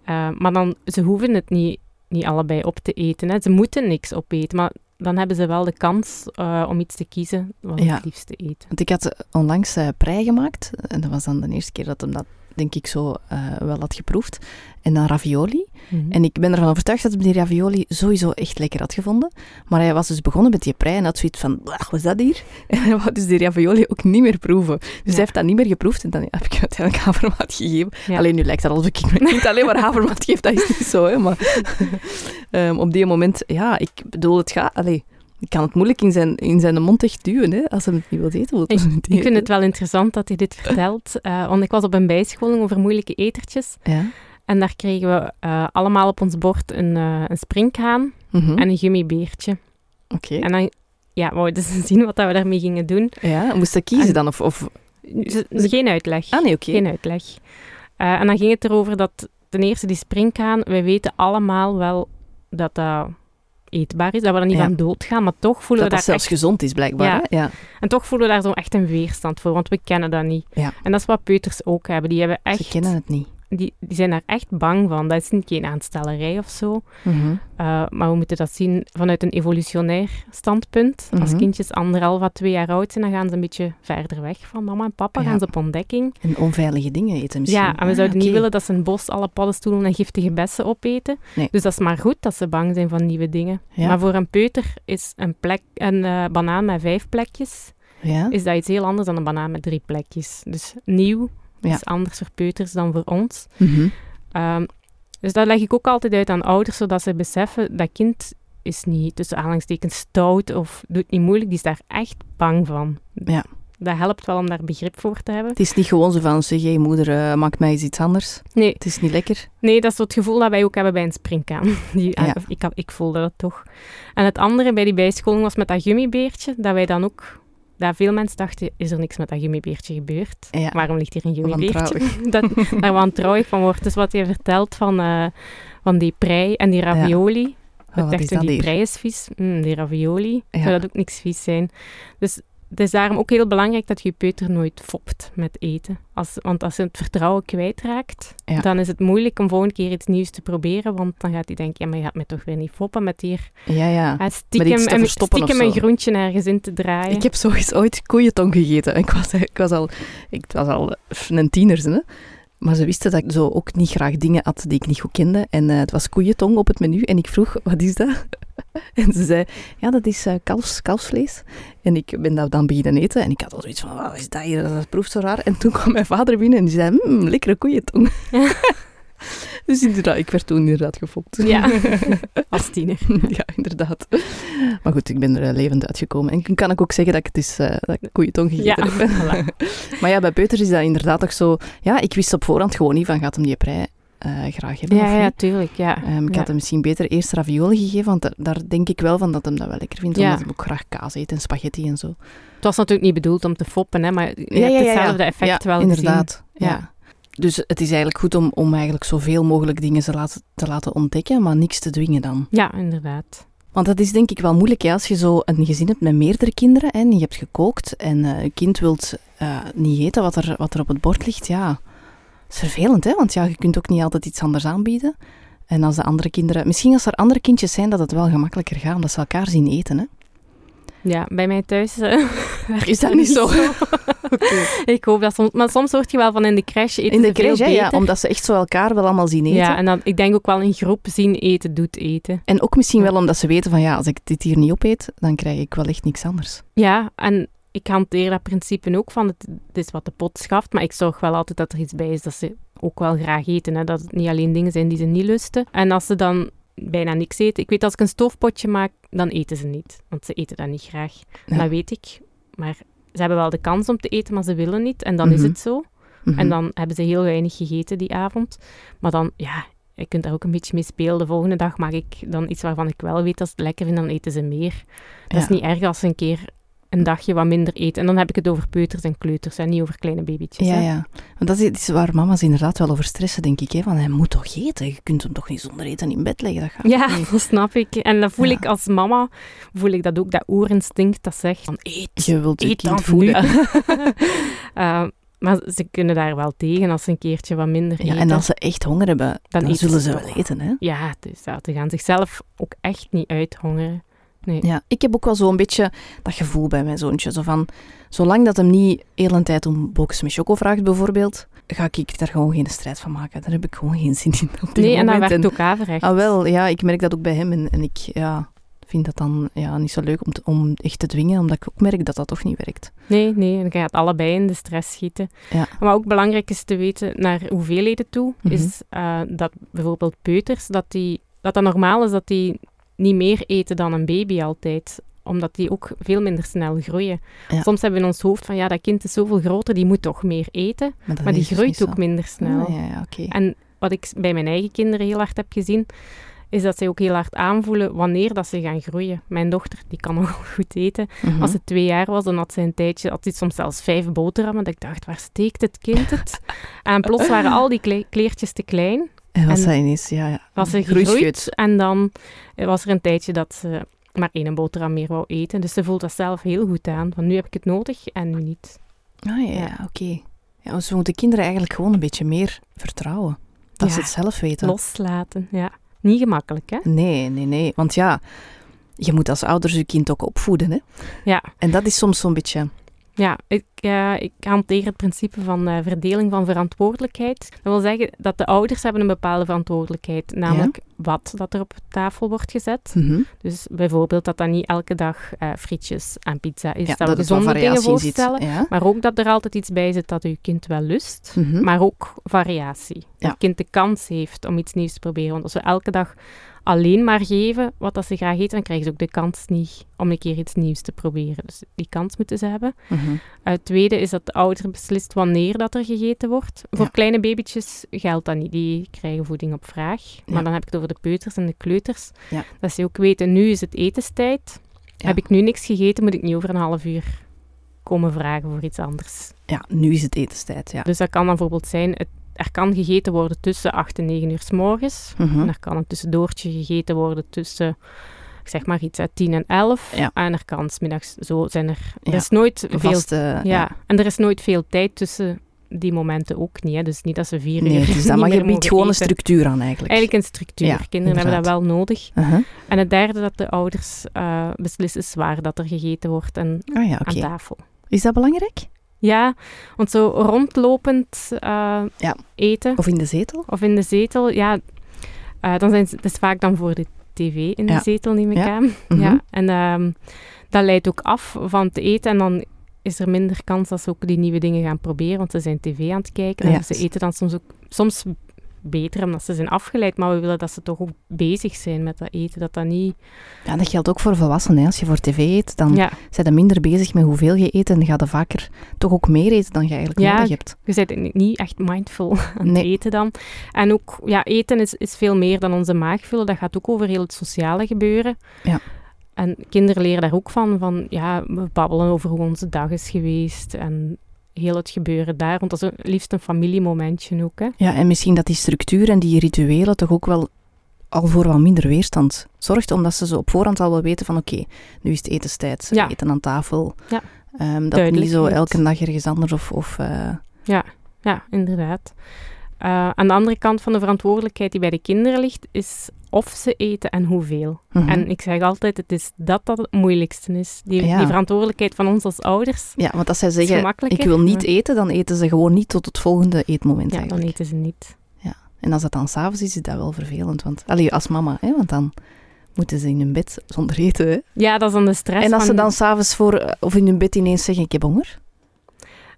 Eh, maar dan, ze hoeven het niet, niet allebei op te eten. Hè. Ze moeten niks opeten, maar dan hebben ze wel de kans eh, om iets te kiezen wat ze Ja. het liefste eten. Want ik had eh, onlangs eh prei gemaakt. En dat was dan de eerste keer dat hem dat, denk ik, zo eh, wel had geproefd. En dan ravioli. Mhm. En ik ben ervan overtuigd dat die ravioli sowieso echt lekker had gevonden. Maar hij was dus begonnen met die prei en had zoiets van, "Blech, wat is dat hier? En hij wou dus die ravioli ook niet meer proeven. Dus Ja. hij heeft dat niet meer geproefd en dan heb ik uiteindelijk havermout gegeven. Ja. Alleen nu lijkt het alsof ik kind alleen maar havermout geef, dat is niet zo. Hè, maar ehm, op die moment, ja, ik bedoel, het gaat... Allee, kan het moeilijk in zijn, in zijn mond echt duwen. Hè. Als hij het niet wil eten, Ik, ik vind het wel interessant dat hij dit vertelt. eh, want ik was op een bijscholing over moeilijke etertjes. Ja. En daar kregen we eh, allemaal op ons bord een, eh, een springhaan Mhm. en een gummibeertje. Oké. En dan ja, wouden ze zien wat dat we daarmee gingen doen. Ja, moest hij kiezen En- dan? Of, of... Ze- ze- geen uitleg. Ah, nee, oké. Geen uitleg. En dan ging het erover dat ten eerste die springhaan, wij weten allemaal wel dat dat eetbaar is, dat we er niet Ja. van doodgaan, maar toch voelen Dat dat we daar zelfs gezond is, blijkbaar. Ja. Ja. En toch voelen we daar zo echt een weerstand voor, want we kennen dat niet. Ja. En dat is wat peuters ook hebben. Die, hebben echt, Ze kennen het niet. Die, die zijn daar echt bang van. Dat is niet geen aanstellerij of zo. Mhm. Uh, maar we moeten dat zien vanuit een evolutionair standpunt. Als Mhm. kindjes anderhalf à twee jaar oud zijn, dan gaan ze een beetje verder weg van mama en papa. Ja. Gaan ze op ontdekking. En onveilige dingen eten misschien. Ja, en we Ah, zouden niet willen dat ze een bos alle paddenstoelen en giftige bessen opeten. Nee. Dus dat is maar goed dat ze bang zijn van nieuwe dingen. Ja. Maar voor een peuter is een, plek, een eh, banaan met vijf plekjes Ja? is dat iets heel anders dan een banaan met drie plekjes. Dus nieuw Ja. is anders voor peuters dan voor ons. Mhm. Ehm, dus dat leg ik ook altijd uit aan ouders, zodat ze beseffen dat kind is niet tussen aanhalingstekens stout of doet niet moeilijk, die is daar echt bang van. Ja. Dat helpt wel om daar begrip voor te hebben. Het is niet gewoon zo van, zeg, hey, moeder, eh, maak mij eens iets anders. Nee, Het is niet lekker. nee, dat is het gevoel dat wij ook hebben bij een springkaan. Die, Ja. of ik, ik voelde dat toch. En het andere bij die bijscholing was met dat gummibeertje, dat wij dan ook... Dat veel mensen dachten, is er niks met dat gummibeertje gebeurd? Ja. Waarom ligt hier een gummibeertje? Dat, daar wantrouwig van wordt. Dus wat je vertelt van, eh, van die prei en die ravioli. Oh, ik wat dacht, is dat die hier? prei is vies. Mm, die ravioli. Ja. Zou dat ook niks vies zijn. Dus het is daarom ook heel belangrijk dat je peuter nooit fopt met eten. Als, want als je het vertrouwen kwijtraakt, Ja. dan is het moeilijk om volgende keer iets nieuws te proberen. Want dan gaat hij denken, ja, maar je gaat mij toch weer niet foppen met hier Ja, ja. eh, stiekem, een, verstoppen stiekem een groentje ergens in te draaien. Ik heb zo eens ooit koeientong gegeten. Ik was, ik was al, ik was al een tiener, hè. Maar ze wisten dat ik zo ook niet graag dingen at die ik niet goed kende. En eh, het was koeientong op het menu. En ik vroeg, wat is dat? En ze zei, ja, dat is uh, kalfs, kalfsvlees. En ik ben dat dan beginnen eten. En ik had al zoiets van, wat is dat hier? Dat proeft zo raar. En toen kwam mijn vader binnen en die zei, mmm, lekkere koeientong. dus inderdaad, ik werd toen inderdaad gefopt. Ja, als tiener. ja, inderdaad. Maar goed, ik ben er levend uitgekomen. En kan ik ook zeggen dat ik het is, uh, dat ik koeientong gegeten ja, heb. Voilà. maar ja, bij peuters is dat inderdaad toch zo... Ja, ik wist op voorhand gewoon niet van, gaat hem die prei uh, graag hebben. Ja, ja, tuurlijk. Ja. Um, ik ja. had hem misschien beter eerst ravioli gegeven, want daar denk ik wel van dat hem dat wel lekker vindt, omdat hij ook graag kaas eet en spaghetti en zo. Het was natuurlijk niet bedoeld om te foppen, hè, maar je hebt hetzelfde effect wel inderdaad. Ja. Dus het is eigenlijk goed om, om eigenlijk zoveel mogelijk dingen te laten, te laten ontdekken, maar niks te dwingen dan. Ja, inderdaad. Want dat is denk ik wel moeilijk hè, als je zo een gezin hebt met meerdere kinderen en je hebt gekookt en uh, een kind wilt uh, niet eten wat er, wat er op het bord ligt, ja... Dat is vervelend, hè? Want ja, je kunt ook niet altijd iets anders aanbieden. En als de andere kinderen... Misschien als er andere kindjes zijn, dat het wel gemakkelijker gaat, omdat ze elkaar zien eten, hè? Ja, bij mij thuis uh, is dat niet zo. zo. okay. Ik hoop dat soms... Maar soms hoort je wel van in de crash eten In de crash, ja, ja, omdat ze echt zo elkaar wel allemaal zien eten. Ja, en dan, ik denk ook wel in groep zien eten doet eten. En ook misschien wel omdat ze weten van, ja, als ik dit hier niet opeet, dan krijg ik wel echt niks anders. Ja, en ik hanteer dat principe ook van, het, het is wat de pot schaft, maar ik zorg wel altijd dat er iets bij is dat ze ook wel graag eten. Hè? Dat het niet alleen dingen zijn die ze niet lusten. En als ze dan bijna niks eten... Ik weet, als ik een stoofpotje maak, dan eten ze niet. Want ze eten dat niet graag. Ja. Dat weet ik. Maar ze hebben wel de kans om te eten, maar ze willen niet. En dan mm -hmm. is het zo. Mm -hmm. En dan hebben ze heel weinig gegeten die avond. Maar dan, ja, je kunt daar ook een beetje mee spelen. De volgende dag maak ik dan iets waarvan ik wel weet dat ze het lekker vinden, dan eten ze meer. Dat ja. is niet erg als ze een keer een dagje wat minder eten. En dan heb ik het over peuters en kleuters en niet over kleine babytjes. Ja, hè? ja. Want dat is waar mama's inderdaad wel over stressen, denk ik. Hè? Van, hij moet toch eten? Je kunt hem toch niet zonder eten in bed leggen? Dat gaat ja, niet. dat snap ik. En dat voel ja. ik als mama, voel ik dat ook, dat oerinstinct dat zegt van eet, je wilt eet kind dan voeden. uh, maar ze kunnen daar wel tegen als ze een keertje wat minder ja, eten. en als ze echt honger hebben, dan, dan zullen ze wel eten. Hè? Ja, dus ja, ze gaan zichzelf ook echt niet uithongeren. Nee. Ja, ik heb ook wel zo'n beetje dat gevoel bij mijn zoontje. Zo van, zolang dat hem niet heel een tijd om boxen met choco vraagt bijvoorbeeld, ga ik daar gewoon geen strijd van maken. Daar heb ik gewoon geen zin in op dit Nee, en moment. dat werkt ook averecht. Ah, wel, ja, ik merk dat ook bij hem. En, en ik ja, vind dat dan ja, niet zo leuk om, te, om echt te dwingen, omdat ik ook merk dat dat toch niet werkt. Nee, nee, en je gaat allebei in de stress schieten. Ja. Maar ook belangrijk is te weten naar hoeveelheden toe, Mhm. is uh, dat bijvoorbeeld peuters, dat, die, dat dat normaal is dat die niet meer eten dan een baby altijd omdat die ook veel minder snel groeien. Ja. Soms hebben we in ons hoofd van, ja, dat kind is zoveel groter, die moet toch meer eten. Maar, Maar die groeit ook minder snel. Ah, ja, ja, oké. En wat ik bij mijn eigen kinderen heel hard heb gezien, is dat zij ook heel hard aanvoelen wanneer dat ze gaan groeien. Mijn dochter, die kan nog goed eten. Mhm. Als ze twee jaar was, dan had ze een tijdje, had ze soms zelfs vijf boterhammen. Dat ik dacht, waar steekt het kind het? en plots waren al die kle- kleertjes te klein. En was en- hij ineens, ja, ja. Was ze gegroeid en dan eh, was er een tijdje dat ze maar één boterham meer wou eten. Dus ze voelt dat zelf heel goed aan. Van nu heb ik het nodig en nu niet. Ah ja, oké. Ja, dus we moeten kinderen eigenlijk gewoon een beetje meer vertrouwen. Dat ze het zelf weten. Loslaten, ja. Niet gemakkelijk, hè? Nee, nee, nee. Want ja, je moet als ouders je kind ook opvoeden. Hè? Ja. En dat is soms zo'n beetje... Ja, ik, eh, ik hanteer het principe van eh, verdeling van verantwoordelijkheid. Dat wil zeggen dat de ouders hebben een bepaalde verantwoordelijkheid, namelijk wat dat er op tafel wordt gezet. Mhm. Dus bijvoorbeeld dat dat niet elke dag eh, frietjes en pizza is, Ja, dat, we gezonde dingen voorstellen. Ja. Maar ook dat er altijd iets bij zit dat uw kind wel lust. Mhm. Maar ook variatie. Dat het kind de kans heeft om iets nieuws te proberen. Want als we elke dag alleen maar geven wat dat ze graag eten, dan krijgen ze ook de kans niet om een keer iets nieuws te proberen. Dus die kans moeten ze hebben. Uh, het tweede is dat de ouder beslist wanneer dat er gegeten wordt. Voor kleine babytjes geldt dat niet. Die krijgen voeding op vraag. Ja. Maar dan heb ik het over de peuters en de kleuters. Ja. Dat ze ook weten, nu is het etenstijd. Heb ik nu niks gegeten, moet ik niet over een half uur komen vragen voor iets anders. Ja, nu is het etenstijd, ja. Dus dat kan dan bijvoorbeeld zijn, het, er kan gegeten worden tussen 8 en 9 uur s morgens. Mhm. En er kan een tussendoortje gegeten worden tussen, ik zeg maar iets uit 10 en 11. Ja. En er kan smiddags, zo zijn er... Er Ja. is nooit veel ja. en er is nooit veel tijd tussen die momenten ook niet. Hè. Dus niet dat ze vier Nee, uur dus maar meer je biedt gewoon een structuur aan eigenlijk. Eigenlijk een structuur. Kinderen hebben dat wel nodig. Uh-huh. En het derde dat de ouders eh, beslissen is waar dat er gegeten wordt en Ah aan tafel. Is dat belangrijk? Ja, want zo rondlopend eh, Ja. eten Of in de zetel? of in de zetel, ja, eh, dan zijn ze, het is vaak dan voor de tv in de Ja. zetel, neem ik Ja. aan. Mhm. Ja, en ehm, dat leidt ook af van te eten en dan is er minder kans dat ze ook die nieuwe dingen gaan proberen, want ze zijn tv aan het kijken en ze eten dan soms ook soms beter omdat ze zijn afgeleid, maar we willen dat ze toch ook bezig zijn met dat eten, dat dat niet... Ja, dat geldt ook voor volwassenen. hè. Als je voor tv eet, dan Ja, zijn je minder bezig met hoeveel je eet en ga je vaker toch ook meer eten dan je eigenlijk Ja, nodig hebt. je bent niet echt mindful aan Nee. het eten dan. En ook, ja, eten is, is veel meer dan onze maag vullen. Dat gaat ook over heel het sociale gebeuren. Ja. En kinderen leren daar ook van, van ja, we babbelen over hoe onze dag is geweest en heel het gebeuren daar. Want dat is liefst een familiemomentje ook, hè. Ja, en misschien dat die structuur en die rituelen toch ook wel al voor wat minder weerstand zorgt, omdat ze zo op voorhand al wel weten van oké, nu is het etenstijd, Ja. eten aan tafel. Ja. Ehm, dat niet zo elke dag ergens anders of... of eh, Ja, inderdaad. Eh, aan de andere kant van de verantwoordelijkheid die bij de kinderen ligt, is of ze eten en hoeveel. mhm. En ik zeg altijd, het is dat dat het moeilijkste is. Die, Ja. die verantwoordelijkheid van ons als ouders. Ja, want als zij zeggen, ik wil niet maar- eten, dan eten ze gewoon niet tot het volgende eetmoment Ja, dan eten ze niet. En als dat dan s'avonds is, is dat wel vervelend. Want, allee, als mama, hè, want dan moeten ze in hun bed zonder eten. Hè. Ja, dat is dan de stress En als ze dan s'avonds voor, eh, of in hun bed ineens zeggen, ik heb honger.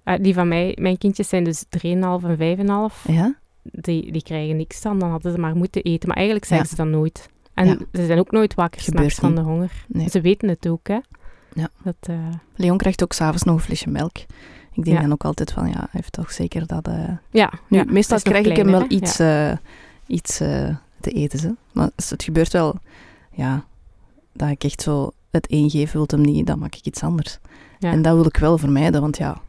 eh, die van mij, mijn kindjes zijn dus 3,5 en 5,5. Ja? Die, die krijgen niks dan, dan hadden ze maar moeten eten. Maar eigenlijk zeggen Ja. ze dat nooit. En Ja. ze zijn ook nooit wakker s'nachts van de honger. Nee. Ze weten het ook, hè. Ja. Dat, eh, Leon krijgt ook s'avonds nog een flesje melk. Ik denk Ja. dan ook altijd van, ja, hij heeft toch zeker dat... eh, ja, Nu, meestal krijg ik hem wel iets, eh, iets te eten. Ze. Maar het gebeurt wel, ja, dat ik echt zo het ingeef, wilt hem niet, dan maak ik iets anders. En dat wil ik wel vermijden, want ja,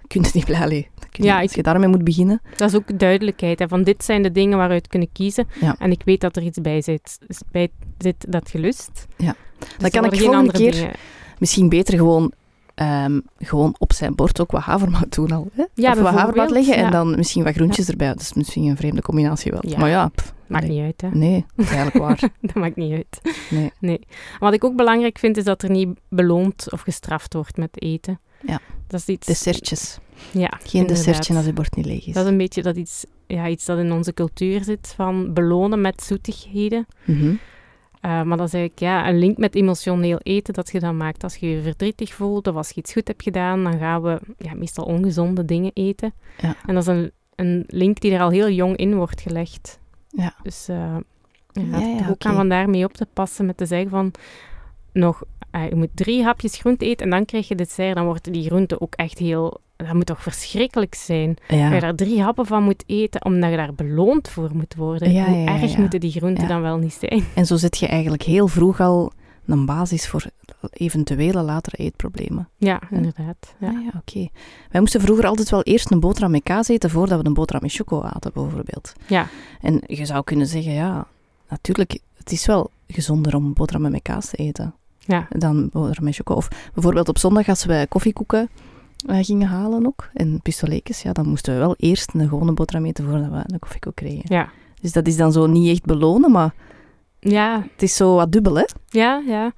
je kunt het niet blij Ja, Als ik- je daarmee moet beginnen, Dat is ook duidelijkheid. Hè, van dit zijn de dingen waaruit kunnen kiezen. Ja. En ik weet dat er iets bij zit, bij zit dat gelust. Ja. Dus Dan kan ik volgende keer dingen- misschien beter gewoon, ehm, gewoon op zijn bord ook wat havermout doen al. Hè? Ja, of wat havermout leggen en dan misschien wat groentjes erbij. Dat is misschien een vreemde combinatie wel. Maar ja, pff, Maakt nee. niet uit, hè. nee, dat is eigenlijk waar. dat maakt niet uit. Nee. Wat ik ook belangrijk vind, is dat er niet beloond of gestraft wordt met eten. Ja. Dat is iets... Dessertjes. Ja, Geen inderdaad. dessertje als je bord niet leeg is. Dat is een beetje dat iets, ja, iets dat in onze cultuur zit, van belonen met zoetigheden. Mhm. Eh, maar dat is eigenlijk ja, een link met emotioneel eten dat je dan maakt. Als je je verdrietig voelt of als je iets goed hebt gedaan, dan gaan we ja, meestal ongezonde dingen eten. Ja. En dat is een, een link die er al heel jong in wordt gelegd. Ja. Dus eh ja, Ja, ook oké. aan van daarmee op te passen met te zeggen van nog, eh, je moet drie hapjes groente eten en dan krijg je dessert. Dan worden die groenten ook echt heel... Dat moet toch verschrikkelijk zijn? Dat je Ja. daar drie happen van moet eten, omdat je daar beloond voor moet worden. Ja, Hoe ja, ja, erg ja. moeten die groenten Ja. dan wel niet zijn? En zo zet je eigenlijk heel vroeg al een basis voor eventuele latere eetproblemen. Ja, inderdaad. Ja. Ah ja, oké. Wij moesten vroeger altijd wel eerst een boterham met kaas eten voordat we een boterham met choco aten, bijvoorbeeld. Ja. En je zou kunnen zeggen, ja, natuurlijk, het is wel gezonder om boterhammen met kaas te eten Ja. dan boterham met choco. Of bijvoorbeeld op zondag als we koffiekoeken eh, gingen halen ook, en pistolekes, ja, dan moesten we wel eerst een gewone boterham eten voordat we een koffiekoek kregen. Ja. Dus dat is dan zo niet echt belonen, maar Ja, het is zo wat dubbel, hè? ja, ja.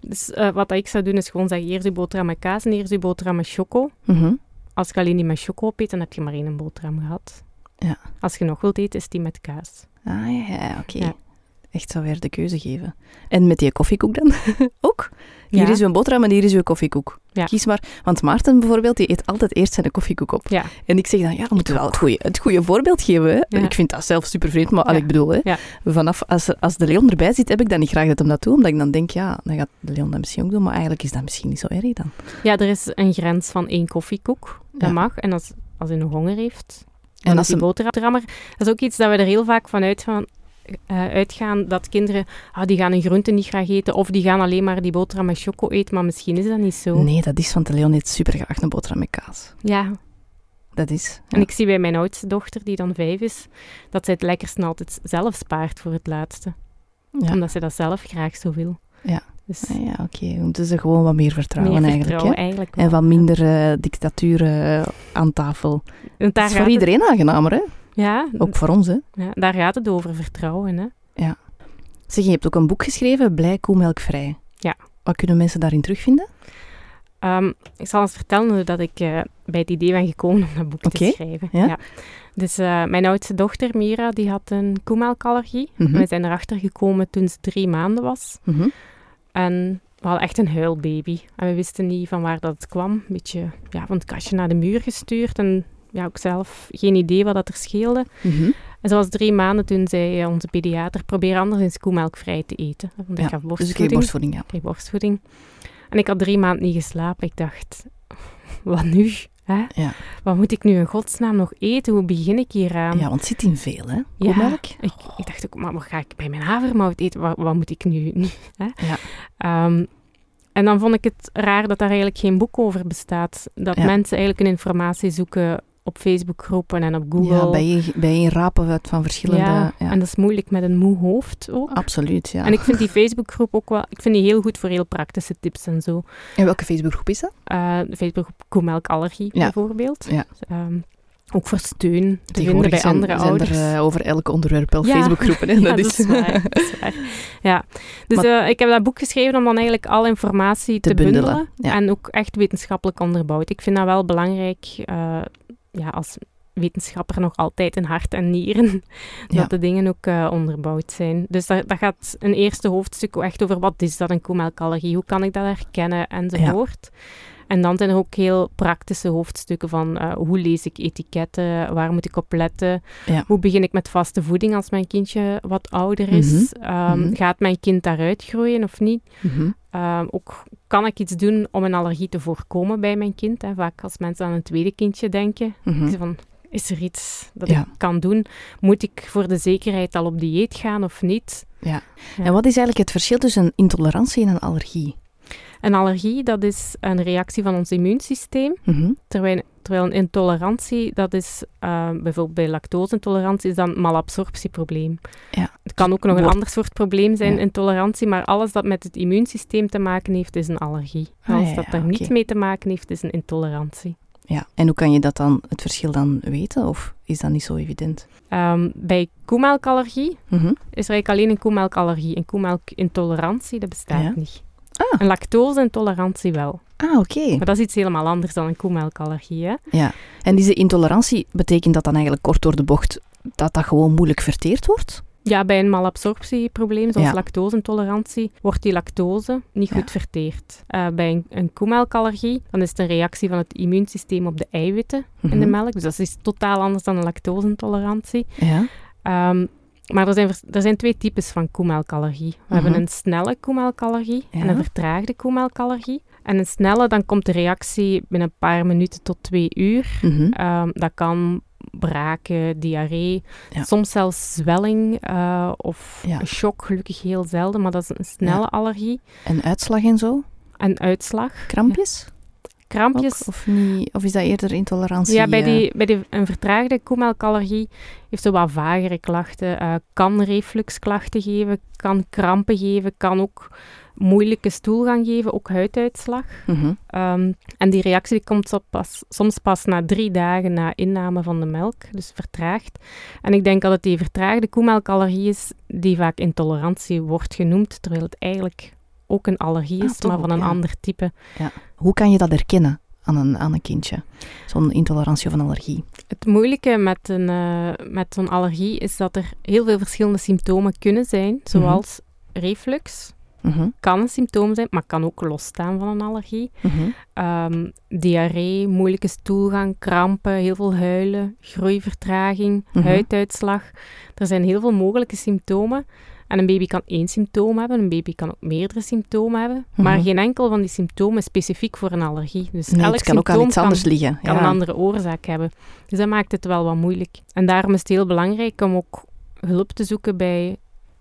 Dus eh, wat ik zou doen is gewoon zeggen, eerst je boterham met kaas en eerst je boterham met choco. Mhm. Als je alleen die met choco opeet, dan heb je maar één boterham gehad. Ja. Als je nog wilt eten, is die met kaas. Ah ja, oké. Ja. Echt zo weer de keuze geven. En met die koffiekoek dan ook? Hier Ja. is uw boterham en hier is uw koffiekoek. Ja. Kies maar. Want Maarten bijvoorbeeld, die eet altijd eerst zijn koffiekoek op. Ja. En ik zeg dan, ja, we moeten wel het goede, het goede voorbeeld geven. Hè? Ik vind dat zelf super vreemd, maar al ik bedoel, hè, vanaf als, als de Leon erbij zit, heb ik dan niet graag dat hem dat doet. Omdat ik dan denk, ja, dan gaat de Leon dat misschien ook doen. Maar eigenlijk is dat misschien niet zo erg dan. Ja, er is een grens van één koffiekoek. Dat mag. En als, als hij nog honger heeft, En als hem- boterhammer. Dat is ook iets dat we er heel vaak van uitgaan, eh, uitgaan dat kinderen, ah, die gaan een groente niet graag eten, of die gaan alleen maar die boterham met choco eten, maar misschien is dat niet zo. Nee, dat is, want de Leon eet super graag een boterham met kaas. Ja, Dat is. en ik zie bij mijn oudste dochter, die dan vijf is, dat zij het lekkerste altijd zelf spaart voor het laatste. ja. Omdat zij dat zelf graag zo wil. Ja. Dus Ah ja, oké. We moeten ze gewoon wat meer vertrouwen meer eigenlijk. vertrouwen Hè? eigenlijk wel. En wat minder eh, dictatuur aan tafel. Dat is voor het- iedereen aangenamer, hè? Ja, Ook voor ons, hè? ja, daar gaat het over, vertrouwen. Hè? Zeg, je hebt ook een boek geschreven, Blij koemelkvrij. Ja. Wat kunnen mensen daarin terugvinden? Ehm, ik zal eens vertellen hoe dat ik eh, bij het idee ben gekomen om dat boek te schrijven. ja. Dus eh, mijn oudste dochter, Mira, die had een koemelkallergie. Mhm. We zijn erachter gekomen toen ze drie maanden was. Mhm. En we hadden echt een huilbaby. En we wisten niet van waar dat kwam. Een beetje ja, van het kastje naar de muur gestuurd. En ja, ook zelf geen idee wat dat er scheelde. Mhm. En ze was drie maanden toen zei eh, onze pediater, probeer anders eens koemelkvrij te eten. Want ik Ja, gaf Dus ik borstvoeding. borstvoeding, ja. Ik borstvoeding. En ik had drie maanden niet geslapen. Ik dacht, wat nu? Hè? Ja. Wat moet ik nu in godsnaam nog eten? Hoe begin ik hier aan? Ja, want het zit in veel, hè? Ja, Koemelk. Ik, ik dacht ook, maar wat ga ik bij mijn havermout eten? Wat, wat moet ik nu? hè? Ja. Ehm, en dan vond ik het raar dat daar eigenlijk geen boek over bestaat. Dat Ja. mensen eigenlijk hun informatie zoeken op Facebookgroepen en op Google. Ja, bij je, bij je rapen van verschillende... Ja, Ja, en dat is moeilijk met een moe hoofd ook. absoluut, ja. En ik vind die Facebookgroep ook wel, ik vind die heel goed voor heel praktische tips en zo. En welke Facebookgroep is dat? Eh, de Facebookgroep Koemelkallergie Ja. bijvoorbeeld. Ja. Ehm, ook voor steun te vinden bij zijn, andere zijn ouders. er eh, over elk onderwerp wel Ja. Facebookgroepen. Ja, dat, is, is waar. Dat is waar. Ja. Dus Maar- eh, ik heb dat boek geschreven om dan eigenlijk alle informatie te, Te bundelen, ja. En ook echt wetenschappelijk onderbouwd. Ik vind dat wel belangrijk, ja, als wetenschapper nog altijd in hart en nieren, Ja. dat de dingen ook eh, onderbouwd zijn. Dus dat, dat gaat een eerste hoofdstuk echt over wat is dat een koemelkallergie, hoe kan ik dat herkennen enzovoort. En dan zijn er ook heel praktische hoofdstukken van eh, hoe lees ik etiketten, waar moet ik op letten, Ja. hoe begin ik met vaste voeding als mijn kindje wat ouder is, Ehm, Mhm. gaat mijn kind daaruit groeien of niet. Mhm. Ehm, ook kan ik iets doen om een allergie te voorkomen bij mijn kind. Hè? Vaak als mensen aan een tweede kindje denken, Mhm. van, is er iets dat Ja. ik kan doen? Moet ik voor de zekerheid al op dieet gaan of niet? Ja. Ja. En wat is eigenlijk het verschil tussen een intolerantie en een allergie? Een allergie, dat is een reactie van ons immuunsysteem. Mhm. Terwijl, terwijl een intolerantie, dat is eh, bijvoorbeeld bij lactose-intolerantie, is dan een malabsorptieprobleem. Ja. Het kan ook nog een ander soort probleem zijn, Ja. intolerantie, maar alles dat met het immuunsysteem te maken heeft, is een allergie. Ah, alles ja, dat daar oké. niet mee te maken heeft, is een intolerantie. Ja. En hoe kan je dat dan, het verschil dan weten? Of is dat niet zo evident? Ehm, bij koemelkallergie Mhm. is er eigenlijk alleen een koemelkallergie. Een koemelkintolerantie, dat bestaat Ja. niet. Ah. Een lactose-intolerantie wel. Ah, oké. Maar dat is iets helemaal anders dan een koemelkallergie, hè? Ja. En deze intolerantie, betekent dat dan eigenlijk kort door de bocht dat dat gewoon moeilijk verteerd wordt? Ja, bij een malabsorptieprobleem, zoals Ja. lactose-intolerantie, wordt die lactose niet Ja. goed verteerd. Eh, bij een, een koemelkallergie, dan is het een reactie van het immuunsysteem op de eiwitten in de Mhm. melk. Dus dat is totaal anders dan een lactose-intolerantie. Ja. Ehm, maar er zijn, er zijn twee types van koemelkallergie. We hebben Mhm. een snelle koemelkallergie en een vertraagde koemelkallergie. En een snelle, dan komt de reactie binnen een paar minuten tot twee uur. Mhm. Ehm, dat kan braken, diarree, Ja. soms zelfs zwelling eh, of Ja. shock, gelukkig heel zelden, maar dat is een snelle allergie. En uitslag en zo? En uitslag, Krampjes? Krampjes. Ook? Of, niet, of is dat eerder intolerantie? Ja, bij, eh, die, bij die, een vertraagde koemelkallergie heeft ze wat vagere klachten. eh, kan refluxklachten geven, kan krampen geven, kan ook moeilijke stoelgang geven, ook huiduitslag. mhm. Ehm, en die reactie die komt zo pas, soms pas na drie dagen na inname van de melk, dus vertraagd. En ik denk dat het die vertraagde koemelkallergie is die vaak intolerantie wordt genoemd, terwijl het eigenlijk ook een allergie Ah, is, toch maar van ook, een ja. ander type. Hoe kan je dat herkennen aan een, aan een kindje? Zo'n intolerantie of een allergie? Het moeilijke met, een, eh, met zo'n allergie is dat er heel veel verschillende symptomen kunnen zijn, zoals reflux. Mhm. Kan een symptoom zijn, maar kan ook losstaan van een allergie. Mhm. Ehm, diarree, moeilijke stoelgang, krampen, heel veel huilen, groeivertraging, Mhm. huiduitslag. Er zijn heel veel mogelijke symptomen. En een baby kan één symptoom hebben, een baby kan ook meerdere symptomen hebben. Maar Mhm. geen enkel van die symptomen is specifiek voor een allergie. Dus Nee, elk het kan ook aan symptoom iets kan- anders liggen. kan een andere oorzaak hebben. Dus dat maakt het wel wat moeilijk. En daarom is het heel belangrijk om ook hulp te zoeken bij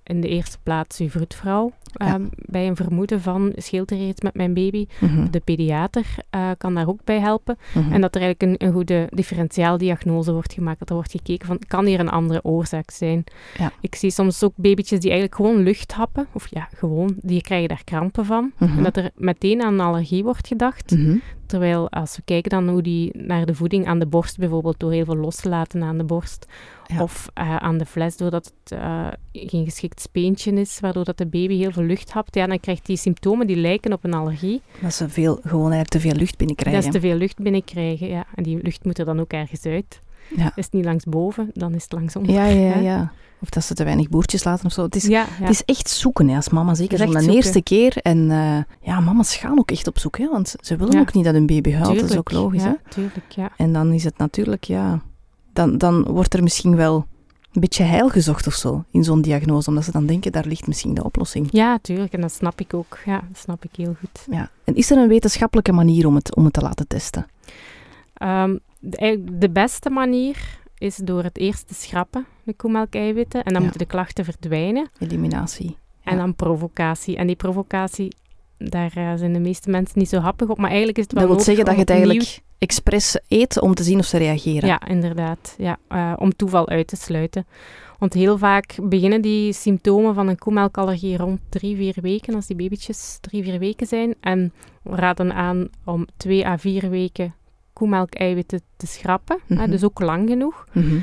in de eerste plaats uw vroedvrouw. Ja. Ehm, bij een vermoeden van scheelt er iets met mijn baby. Mhm. De pediater eh, kan daar ook bij helpen. Mhm. En dat er eigenlijk een, een goede differentiaaldiagnose wordt gemaakt. Dat er wordt gekeken van, kan hier een andere oorzaak zijn? Ja. Ik zie soms ook babytjes die eigenlijk gewoon lucht happen. Of ja, gewoon, die krijgen daar krampen van. Mhm. En dat er meteen aan een allergie wordt gedacht. Terwijl als we kijken dan hoe die naar de voeding aan de borst bijvoorbeeld, door heel veel los te laten aan de borst, Ja. of eh, aan de fles, doordat het eh, geen geschikt speentje is, waardoor dat de baby heel veel lucht hapt, ja, dan krijgt die symptomen die lijken op een allergie. Dat ze veel, gewoon eigenlijk te veel lucht binnenkrijgen. Dat is te veel lucht binnenkrijgen, ja. En die lucht moet er dan ook ergens uit. Ja. Is het niet langs boven, dan is het langs onder. Ja, ja, hè? ja. Of dat ze te weinig boertjes laten of zo. Het is, ja, ja. het is echt zoeken hè, als mama, zeker zo'n echt eerste keer. En eh, ja, mama's gaan ook echt op zoek, hè, want ze willen ook niet dat hun baby huilt. Dat is ook logisch. Hè? Tuurlijk, ja. En dan is het natuurlijk, ja... Dan, dan wordt er misschien wel een beetje heil gezocht of zo in zo'n diagnose, omdat ze dan denken, daar ligt misschien de oplossing. Ja, tuurlijk. En dat snap ik ook. Ja, dat snap ik heel goed. Ja. En is er een wetenschappelijke manier om het, om het te laten testen? Ehm, de, de beste manier is door het eerst te schrappen, de koemelkeiwitten. En dan Ja. moeten de klachten verdwijnen. Eliminatie. En dan provocatie. En die provocatie, daar eh, zijn de meeste mensen niet zo happig op. Maar eigenlijk is het wel Dat wil zeggen dat je het eigenlijk expres eet om te zien of ze reageren. Ja, inderdaad. Ja, eh, om toeval uit te sluiten. Want heel vaak beginnen die symptomen van een koemelkallergie rond drie, vier weken, als die babytjes drie, vier weken zijn. En we raden aan om twee à vier weken koemelkeiwitten te schrappen. hè, Mhm. dus ook lang genoeg. Mhm. Uh,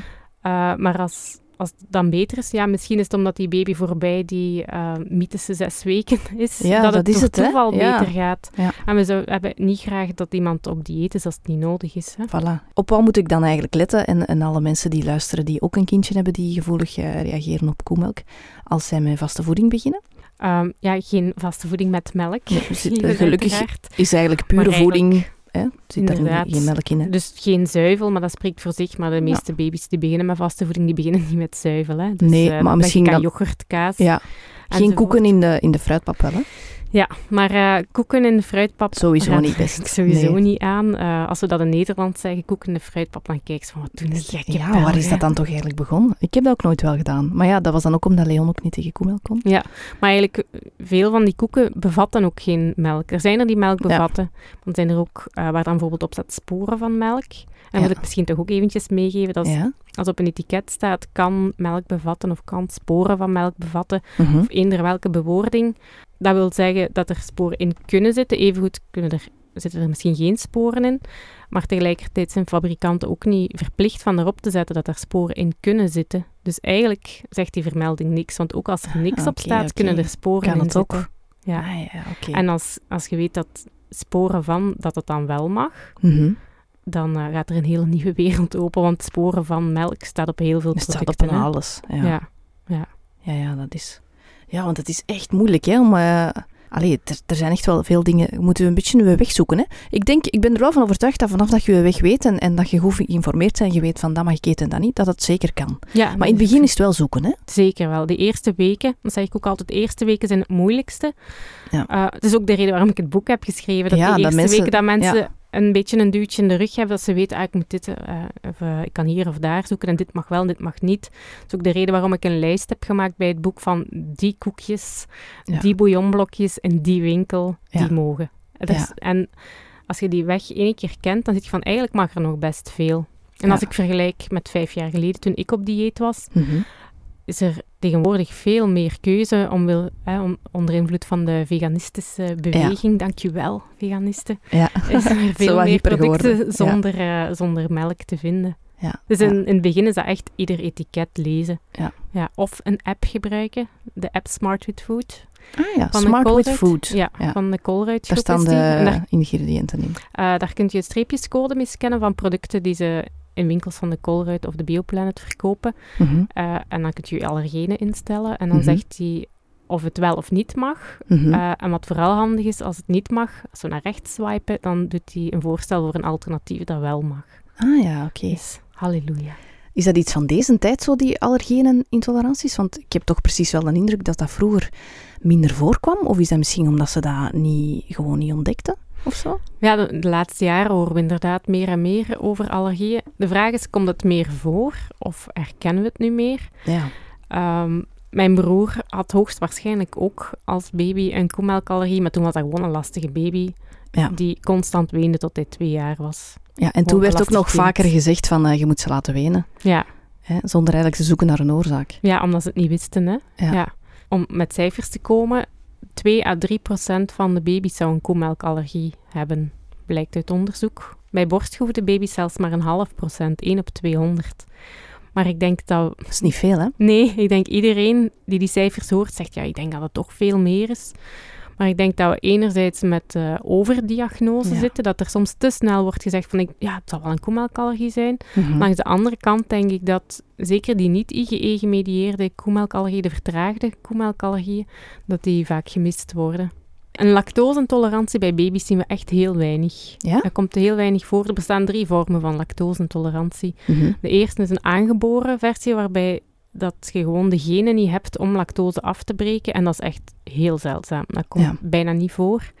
maar als, als het dan beter is, ja, misschien is het omdat die baby voorbij die uh, mythische zes weken is, Ja, dat, dat het is door het, toeval beter gaat. Ja. En we zou, hebben niet graag dat iemand op dieet is als het niet nodig is. Hè? Voilà. Op wat moet ik dan eigenlijk letten? En, en alle mensen die luisteren die ook een kindje hebben die gevoelig eh, reageren op koemelk, als zij met vaste voeding beginnen? Um, ja, geen vaste voeding met melk. Nee, gelukkig is eigenlijk pure eigenlijk- voeding. Hè? Zit daar geen melk in. Hè? Dus geen zuivel, maar dat spreekt voor zich. Maar de meeste baby's die beginnen met vaste voeding, die beginnen niet met zuivel. Hè. Dus, Nee, eh, maar misschien dan- yoghurt, kaas. Ja. Geen koeken in de, in de fruitpap wel, hè? Ja, maar eh, koeken in de fruitpap... Sowieso niet best. Ik sowieso Nee. niet aan. Eh, als we dat in Nederland zeggen, koeken in de fruitpap, dan kijk je van, wat doen die gekke Ja, waar is dat dan toch eigenlijk begonnen? Ik heb dat ook nooit wel gedaan. Maar ja, dat was dan ook omdat Leon ook niet tegen koemelk kon. Maar eigenlijk, eh, veel van die koeken bevatten ook geen melk. Er zijn er die melk Ja. bevatten. Dan zijn er ook waar dan bijvoorbeeld op staat sporen van melk. Ja. wil ik misschien toch ook eventjes meegeven, dat Ja. als op een etiket staat kan melk bevatten of kan sporen van melk bevatten, Mhm. of eender welke bewoording, dat wil zeggen dat er sporen in kunnen zitten. Evengoed kunnen er, zitten er misschien geen sporen in, maar tegelijkertijd zijn fabrikanten ook niet verplicht van erop te zetten dat er sporen in kunnen zitten. Dus eigenlijk zegt die vermelding niks, want ook als er niks op staat, kunnen er sporen Kan in het ook? zitten. Ja. Ah, ja, oké. En als, als je weet dat sporen van, dat het dan wel mag, Mhm. Dan eh, gaat er een hele nieuwe wereld open, want sporen van melk staat op heel veel Het staat op producten. alles. Ja. Ja. Ja, ja, dat is... Ja, want het is echt moeilijk, hè, om... eh, Allee, er, er zijn echt wel veel dingen... We moeten een beetje een weg zoeken, hè. Ik denk, ik ben er wel van overtuigd dat vanaf dat je je weg weet en, en dat je goed geïnformeerd bent, je weet van dat mag ik eten en dat niet, dat het zeker kan. Ja, Maar in het begin is het wel zoeken, hè. Zeker wel. De eerste weken, dat zeg ik ook altijd, de eerste weken zijn het moeilijkste. Ja. Eh, het is ook de reden waarom ik het boek heb geschreven. Dat Ja, de dat eerste mensen- weken dat mensen. Een beetje een duwtje in de rug hebben, dat ze weten, ah, ik moet dit, eh, of eh, ik kan hier of daar zoeken en dit mag wel en dit mag niet. Dat is ook de reden waarom ik een lijst heb gemaakt bij het boek van die koekjes, Ja. die bouillonblokjes in die winkel, Ja. die mogen. Is- En als je die weg één keer kent, dan zit je van, eigenlijk mag er nog best veel. En als ik vergelijk met vijf jaar geleden, toen ik op dieet was, Mhm. Is er tegenwoordig veel meer keuze om, wil, hè, om onder invloed van de veganistische beweging, dankjewel veganisten, Ja. is er veel meer producten. Ja. zonder, eh, zonder melk te vinden. Ja. Dus in, in het begin is dat echt ieder etiket lezen. Ja. Ja, of een app gebruiken, de app Smart with Food. Ah ja, Van smart with food. Ja, Ja. van de Colruyt Daar staan de daar, ingrediënten in. eh, daar kun je streepjescode mee scannen van producten die ze in winkels van de Colruyt of de Bioplanet verkopen. Mhm. Eh, en dan kun je je allergenen instellen. En dan Mhm. zegt hij of het wel of niet mag. Mhm. Eh, en wat vooral handig is, als het niet mag, als we naar rechts swipen, dan doet hij een voorstel voor een alternatief dat wel mag. ah ja, oké. Dus, halleluja. Is dat iets van deze tijd, zo die allergenen en intoleranties? Want ik heb toch precies wel een indruk dat dat vroeger minder voorkwam. Of is dat misschien omdat ze dat niet, gewoon niet ontdekten? Of zo? Ja, de, de laatste jaren horen we inderdaad meer en meer over allergieën. De vraag is, komt het meer voor of herkennen we het nu meer? Ja. Ehm, mijn broer had hoogstwaarschijnlijk ook als baby een koemelkallergie, maar toen was dat gewoon een lastige baby Ja. die constant weende tot hij twee jaar was. ja en toen werd ook nog kind. vaker gezegd van eh, je moet ze laten wenen. Ja, Hè, zonder eigenlijk te zoeken naar een oorzaak. ja omdat ze het niet wisten. Hè? Ja. Om met cijfers te komen, 2 à 3 procent van de baby's zou een koemelkallergie hebben. blijkt uit onderzoek. Bij borstgevoede baby's zelfs maar een half procent, 1 op 200. Maar ik denk dat... Dat is niet veel, hè? Nee, ik denk iedereen die die cijfers hoort, zegt ja, ik denk dat het toch veel meer is. Maar ik denk dat we enerzijds met uh, overdiagnose Ja. zitten, dat er soms te snel wordt gezegd van ik, ja, het zal wel een koemelkallergie zijn. Mhm. Langs de andere kant denk ik dat zeker die niet IgE-gemedieerde koemelkallergie, de vertraagde koemelkallergieën, dat die vaak gemist worden. Een lactoseintolerantie bij baby's zien we echt heel weinig. Ja? Er komt heel weinig voor. Er bestaan drie vormen van lactoseintolerantie. Mhm. De eerste is een aangeboren versie, waarbij dat je gewoon de genen niet hebt om lactose af te breken. En dat is echt heel zeldzaam. Dat komt Ja. bijna niet voor.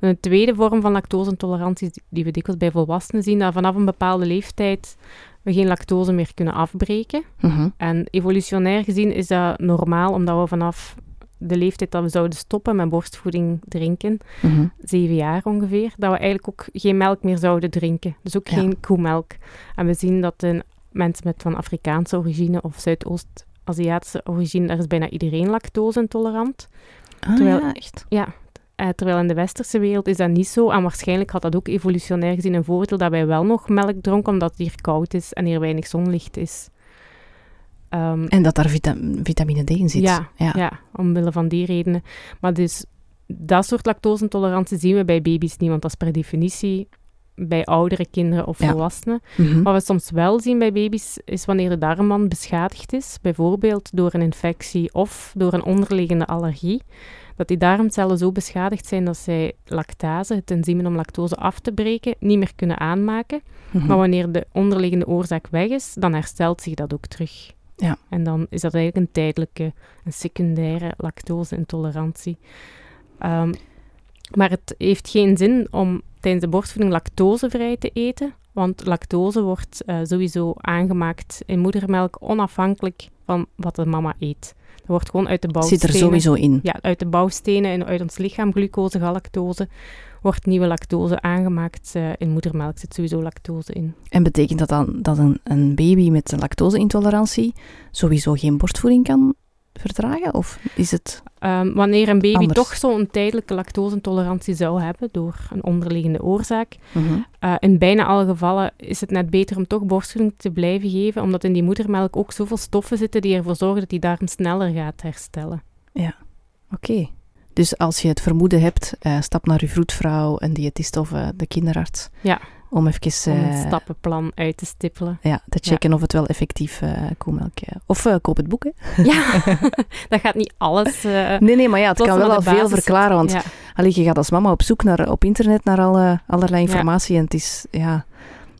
Dan de tweede vorm van lactoseintolerantie, die we dikwijls bij volwassenen zien, dat vanaf een bepaalde leeftijd we geen lactose meer kunnen afbreken. Mhm. En evolutionair gezien is dat normaal, omdat we vanaf de leeftijd dat we zouden stoppen met borstvoeding drinken, Mhm. zeven jaar ongeveer, dat we eigenlijk ook geen melk meer zouden drinken. Dus ook Ja. geen koemelk. En we zien dat in mensen met van Afrikaanse origine of Zuidoost-Aziatische origine, daar is bijna iedereen lactose-intolerant. Ah, Terwijl- ja, echt. Eh, terwijl in de westerse wereld is dat niet zo. En waarschijnlijk had dat ook evolutionair gezien een voordeel dat wij wel nog melk dronken, omdat het hier koud is en hier weinig zonlicht is. Ehm, En dat daar vita- vitamine D in zit. Ja, ja. Ja, omwille van die redenen. Maar dus dat soort lactoseintolerantie zien we bij baby's niet, want dat is per definitie bij oudere kinderen of Ja. volwassenen. Mhm. Wat we soms wel zien bij baby's is wanneer de darmwand beschadigd is, bijvoorbeeld door een infectie of door een onderliggende allergie, dat die darmcellen zo beschadigd zijn dat zij lactase, het enzym om lactose af te breken, niet meer kunnen aanmaken. Mhm. Maar wanneer de onderliggende oorzaak weg is, dan herstelt zich dat ook terug. Ja. En dan is dat eigenlijk een tijdelijke, een secundaire lactose-intolerantie. Ehm, maar het heeft geen zin om tijdens de borstvoeding lactosevrij te eten, want lactose wordt eh, sowieso aangemaakt in moedermelk onafhankelijk van wat de mama eet. Dat wordt gewoon uit de zit bouwstenen... er sowieso in. Ja, uit de bouwstenen en uit ons lichaam, glucose, galactose, wordt nieuwe lactose aangemaakt. Eh, in moedermelk zit sowieso lactose in. En betekent dat dan dat een, een baby met een lactose-intolerantie sowieso geen borstvoeding kan verdragen? Of is het... Ehm, wanneer een baby Anders. toch zo'n tijdelijke lactoseintolerantie zou hebben door een onderliggende oorzaak, Mhm. eh, in bijna alle gevallen is het net beter om toch borstvoeding te blijven geven, omdat in die moedermelk ook zoveel stoffen zitten die ervoor zorgen dat die darm sneller gaat herstellen. Oké. Dus als je het vermoeden hebt, eh, stap naar je vroedvrouw, een diëtist of eh, de kinderarts. Ja. Om even Om eh, een stappenplan uit te stippelen. ja, te checken of het wel effectief eh koemelk... eh, of eh, koop het boek, hè. Ja, dat gaat niet alles. eh, Nee, nee, maar ja, het kan wel al veel verklaren. Want ja. allee, je gaat als mama op zoek naar, op internet naar alle, allerlei informatie. En het is, ja,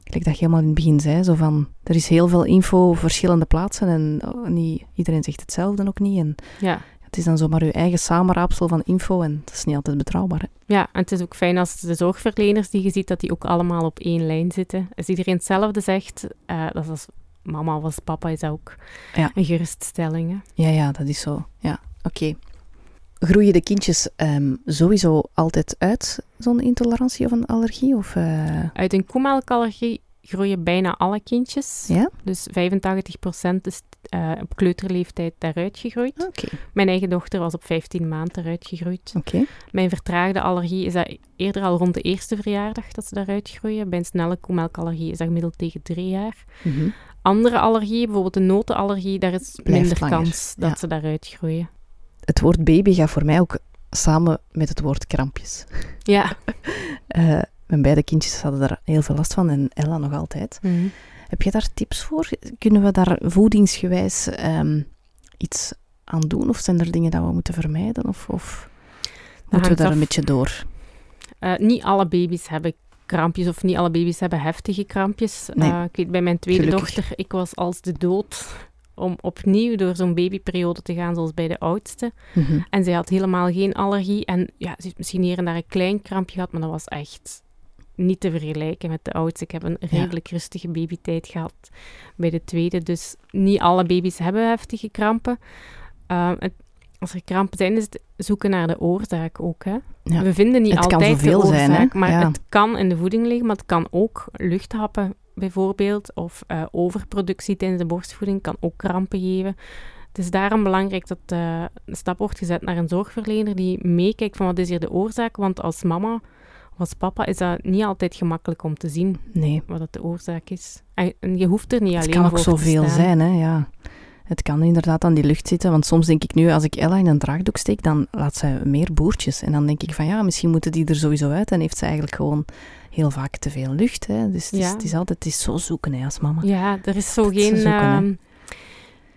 gelijk dat je helemaal in het begin zei, zo van, er is heel veel info op verschillende plaatsen. En oh, niet, iedereen zegt hetzelfde ook niet. En ja. Het is dan zomaar je eigen samenraapsel van info. En dat is niet altijd betrouwbaar. Hè? Ja, en het is ook fijn als de zorgverleners die je ziet, dat die ook allemaal op één lijn zitten. Als iedereen hetzelfde zegt, eh, dat is als mama of als papa, is dat ook Ja. een geruststelling. Hè? Ja, ja, dat is zo. Ja, oké. Groeien de kindjes ehm, sowieso altijd uit, zo'n intolerantie of een allergie? Of, eh, Uit een koemelkallergie groeien bijna alle kindjes. Ja? Dus 85% is eh, op kleuterleeftijd daaruit gegroeid. Oké, Mijn eigen dochter was op 15 maanden eruit gegroeid. oké. Mijn vertraagde allergie is dat eerder al rond de eerste verjaardag dat ze daaruit groeien. Bij een snelle koemelkallergie is dat gemiddeld tegen drie jaar. Mhm. Andere allergieën, bijvoorbeeld de notenallergie, daar is minder kans dat ja. ze daaruit groeien. Het woord baby gaat voor mij ook samen met het woord krampjes. Ja. Eh, mijn beide kindjes hadden daar heel veel last van en Ella nog altijd. Heb je daar tips voor? Kunnen we daar voedingsgewijs ehm, iets aan doen? Of zijn er dingen dat we moeten vermijden? Of, of moeten we daar af. een beetje door? Eh, niet alle baby's hebben krampjes of niet alle baby's hebben heftige krampjes. Nee. Eh, ik weet bij mijn tweede Gelukkig. dochter, ik was als de dood om opnieuw door zo'n babyperiode te gaan zoals bij de oudste. Mhm. En zij had helemaal geen allergie. En ja, ze heeft misschien hier en daar een klein krampje gehad, maar dat was echt niet te vergelijken met de oudste. Ik heb een redelijk rustige babytijd gehad bij de tweede. Dus niet alle baby's hebben heftige krampen. Ehm, het- als er krampen zijn, is het zoeken naar de oorzaak ook. Hè? Ja. We vinden niet Het altijd de oorzaak, zijn, maar Ja. het kan in de voeding liggen, maar het kan ook luchthappen bijvoorbeeld, of eh, overproductie tijdens de borstvoeding kan ook krampen geven. Het is daarom belangrijk dat eh, een stap wordt gezet naar een zorgverlener die meekijkt van wat is hier de oorzaak, want als mama Als papa is dat niet altijd gemakkelijk om te zien Nee, wat het de oorzaak is. En, je hoeft er niet alleen het kan ook voor te zoveel zijn, hè, ja. Het kan inderdaad aan die lucht zitten, want soms denk ik nu, als ik Ella in een draagdoek steek, dan laat zij meer boertjes. En dan denk ik van, ja, misschien moeten die er sowieso uit en heeft ze eigenlijk gewoon heel vaak te veel lucht. Hè. Dus het, is, Ja. het is altijd het is zo zoeken hè, als mama. Ja, er is zo Dat is geen... zoeken, hè. ehm,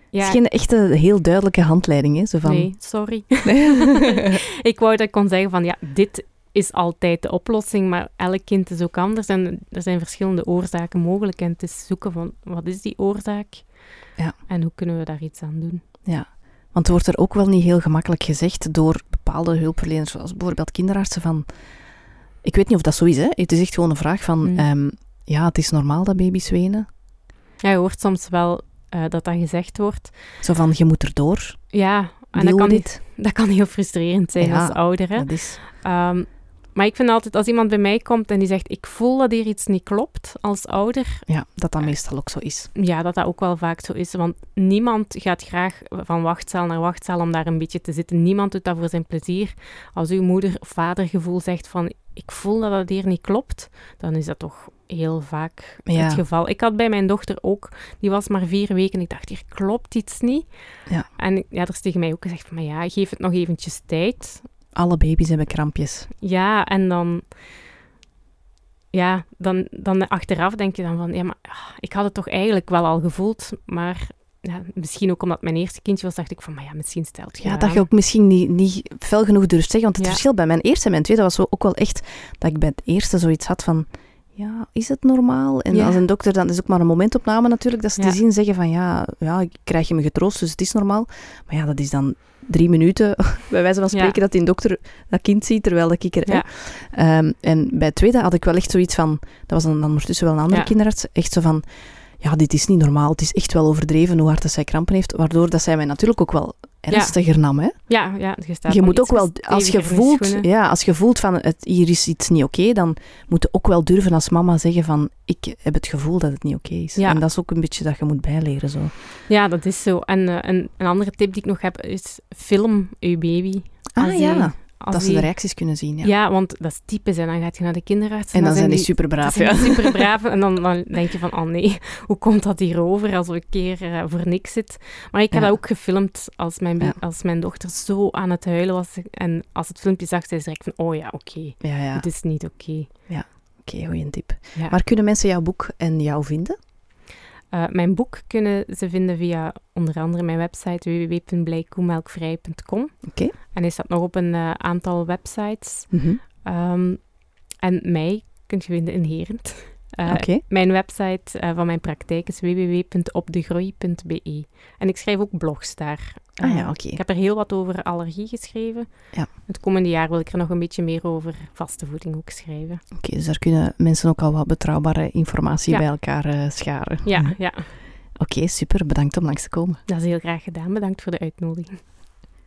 ja, Het is geen echte heel duidelijke handleiding, hè, zo van... Nee, sorry. ik wou dat ik kon zeggen van ja, dit is altijd de oplossing, maar elk kind is ook anders en er zijn verschillende oorzaken mogelijk. En het is zoeken van wat is die oorzaak Ja. en hoe kunnen we daar iets aan doen. Ja, want wordt er ook wel niet heel gemakkelijk gezegd door bepaalde hulpverleners, zoals bijvoorbeeld kinderartsen, van... Ik weet niet of dat zo is, hè. Het is echt gewoon een vraag van... Mm. ehm, ja, het is normaal dat baby's wenen. Ja, je hoort soms wel eh, dat dat gezegd wordt. Zo van, je moet erdoor. Ja, en dat kan, dat kan heel frustrerend zijn Ja, als ouder. Hè? Dat is... Ehm, maar ik vind altijd, als iemand bij mij komt en die zegt, ik voel dat hier iets niet klopt als ouder, Ja, dat dat meestal ook zo is. Ja, dat dat ook wel vaak zo is. Want niemand gaat graag van wachtzaal naar wachtzaal om daar een beetje te zitten. Niemand doet dat voor zijn plezier. Als uw moeder of vadergevoel zegt van ik voel dat dat hier niet klopt, dan is dat toch heel vaak Ja. het geval. Ik had bij mijn dochter ook, die was maar vier weken. Ik dacht, hier klopt iets niet. Ja. En ja, er is tegen mij ook gezegd van, maar ja, geef het nog eventjes tijd. Alle baby's hebben krampjes. Ja, en dan... Ja, dan, dan achteraf denk je dan van... Ja, maar ah, ik had het toch eigenlijk wel al gevoeld, maar... Ja, misschien ook omdat mijn eerste kindje was, dacht ik van... Maar ja, misschien stelt je Ja, aan. dat je ook misschien niet, niet fel genoeg durft zeggen. Want het Ja. verschil bij mijn eerste en mijn tweede was zo ook wel echt dat ik bij het eerste zoiets had van... Ja, is het normaal? En Ja. als een dokter, dan is ook maar een momentopname natuurlijk, dat ze Ja. te zien zeggen van ja, ja, ik krijg je me getroost, dus het is normaal. Maar ja, dat is dan drie minuten, bij wijze van spreken, Ja. dat die dokter dat kind ziet, terwijl dat ik er... Ehm, en bij het tweede had ik wel echt zoiets van, dat was dan ondertussen wel een andere kinderarts, echt zo van, ja, dit is niet normaal, het is echt wel overdreven hoe hard dat zij krampen heeft, waardoor dat zij mij natuurlijk ook wel ernstiger nam, hè. Ja, ja, je staat Je moet ook wel, als je voelt, ja, als je voelt van het, hier is iets niet oké, dan moet je ook wel durven als mama zeggen van ik heb het gevoel dat het niet oké is. Ja. En dat is ook een beetje dat je moet bijleren. Zo. Ja, dat is zo. En eh, een, een andere tip die ik nog heb, is film je baby. Ah ja, als dat ze de reacties kunnen zien. Ja. Ja. want dat is typisch. En dan gaat je naar de kinderarts. en dan zijn die super braaf. super Ja. super braaf. En dan, dan denk je van, oh nee, hoe komt dat hierover als we een keer eh, voor niks zit? Maar ik heb Ja. dat ook gefilmd als mijn, Ja. als mijn dochter zo aan het huilen was. En als het filmpje zag, zei ze direct van, oh ja, oké, Ja, ja. het is niet oké. Oké, goeie tip. Ja. Waar kunnen mensen jouw boek en jou vinden? Eh, mijn boek kunnen ze vinden via onder andere mijn website www.blijkoemelkvrij.com. Oké. En hij staat nog op een eh, aantal websites. Mhm. Ehm, en mij kunt je vinden in Herent. Eh. Mijn website eh, van mijn praktijk is www.opdegroei.be. En ik schrijf ook blogs daar. Ah ja, Eh, oké. Ik heb er heel wat over allergie geschreven. Ja. Het komende jaar wil ik er nog een beetje meer over vaste voeding ook schrijven. Oké, dus daar kunnen mensen ook al wat betrouwbare informatie Ja. bij elkaar scharen. Ja, ja, Oké, super. Bedankt om langs te komen. dat is heel graag gedaan. Bedankt voor de uitnodiging.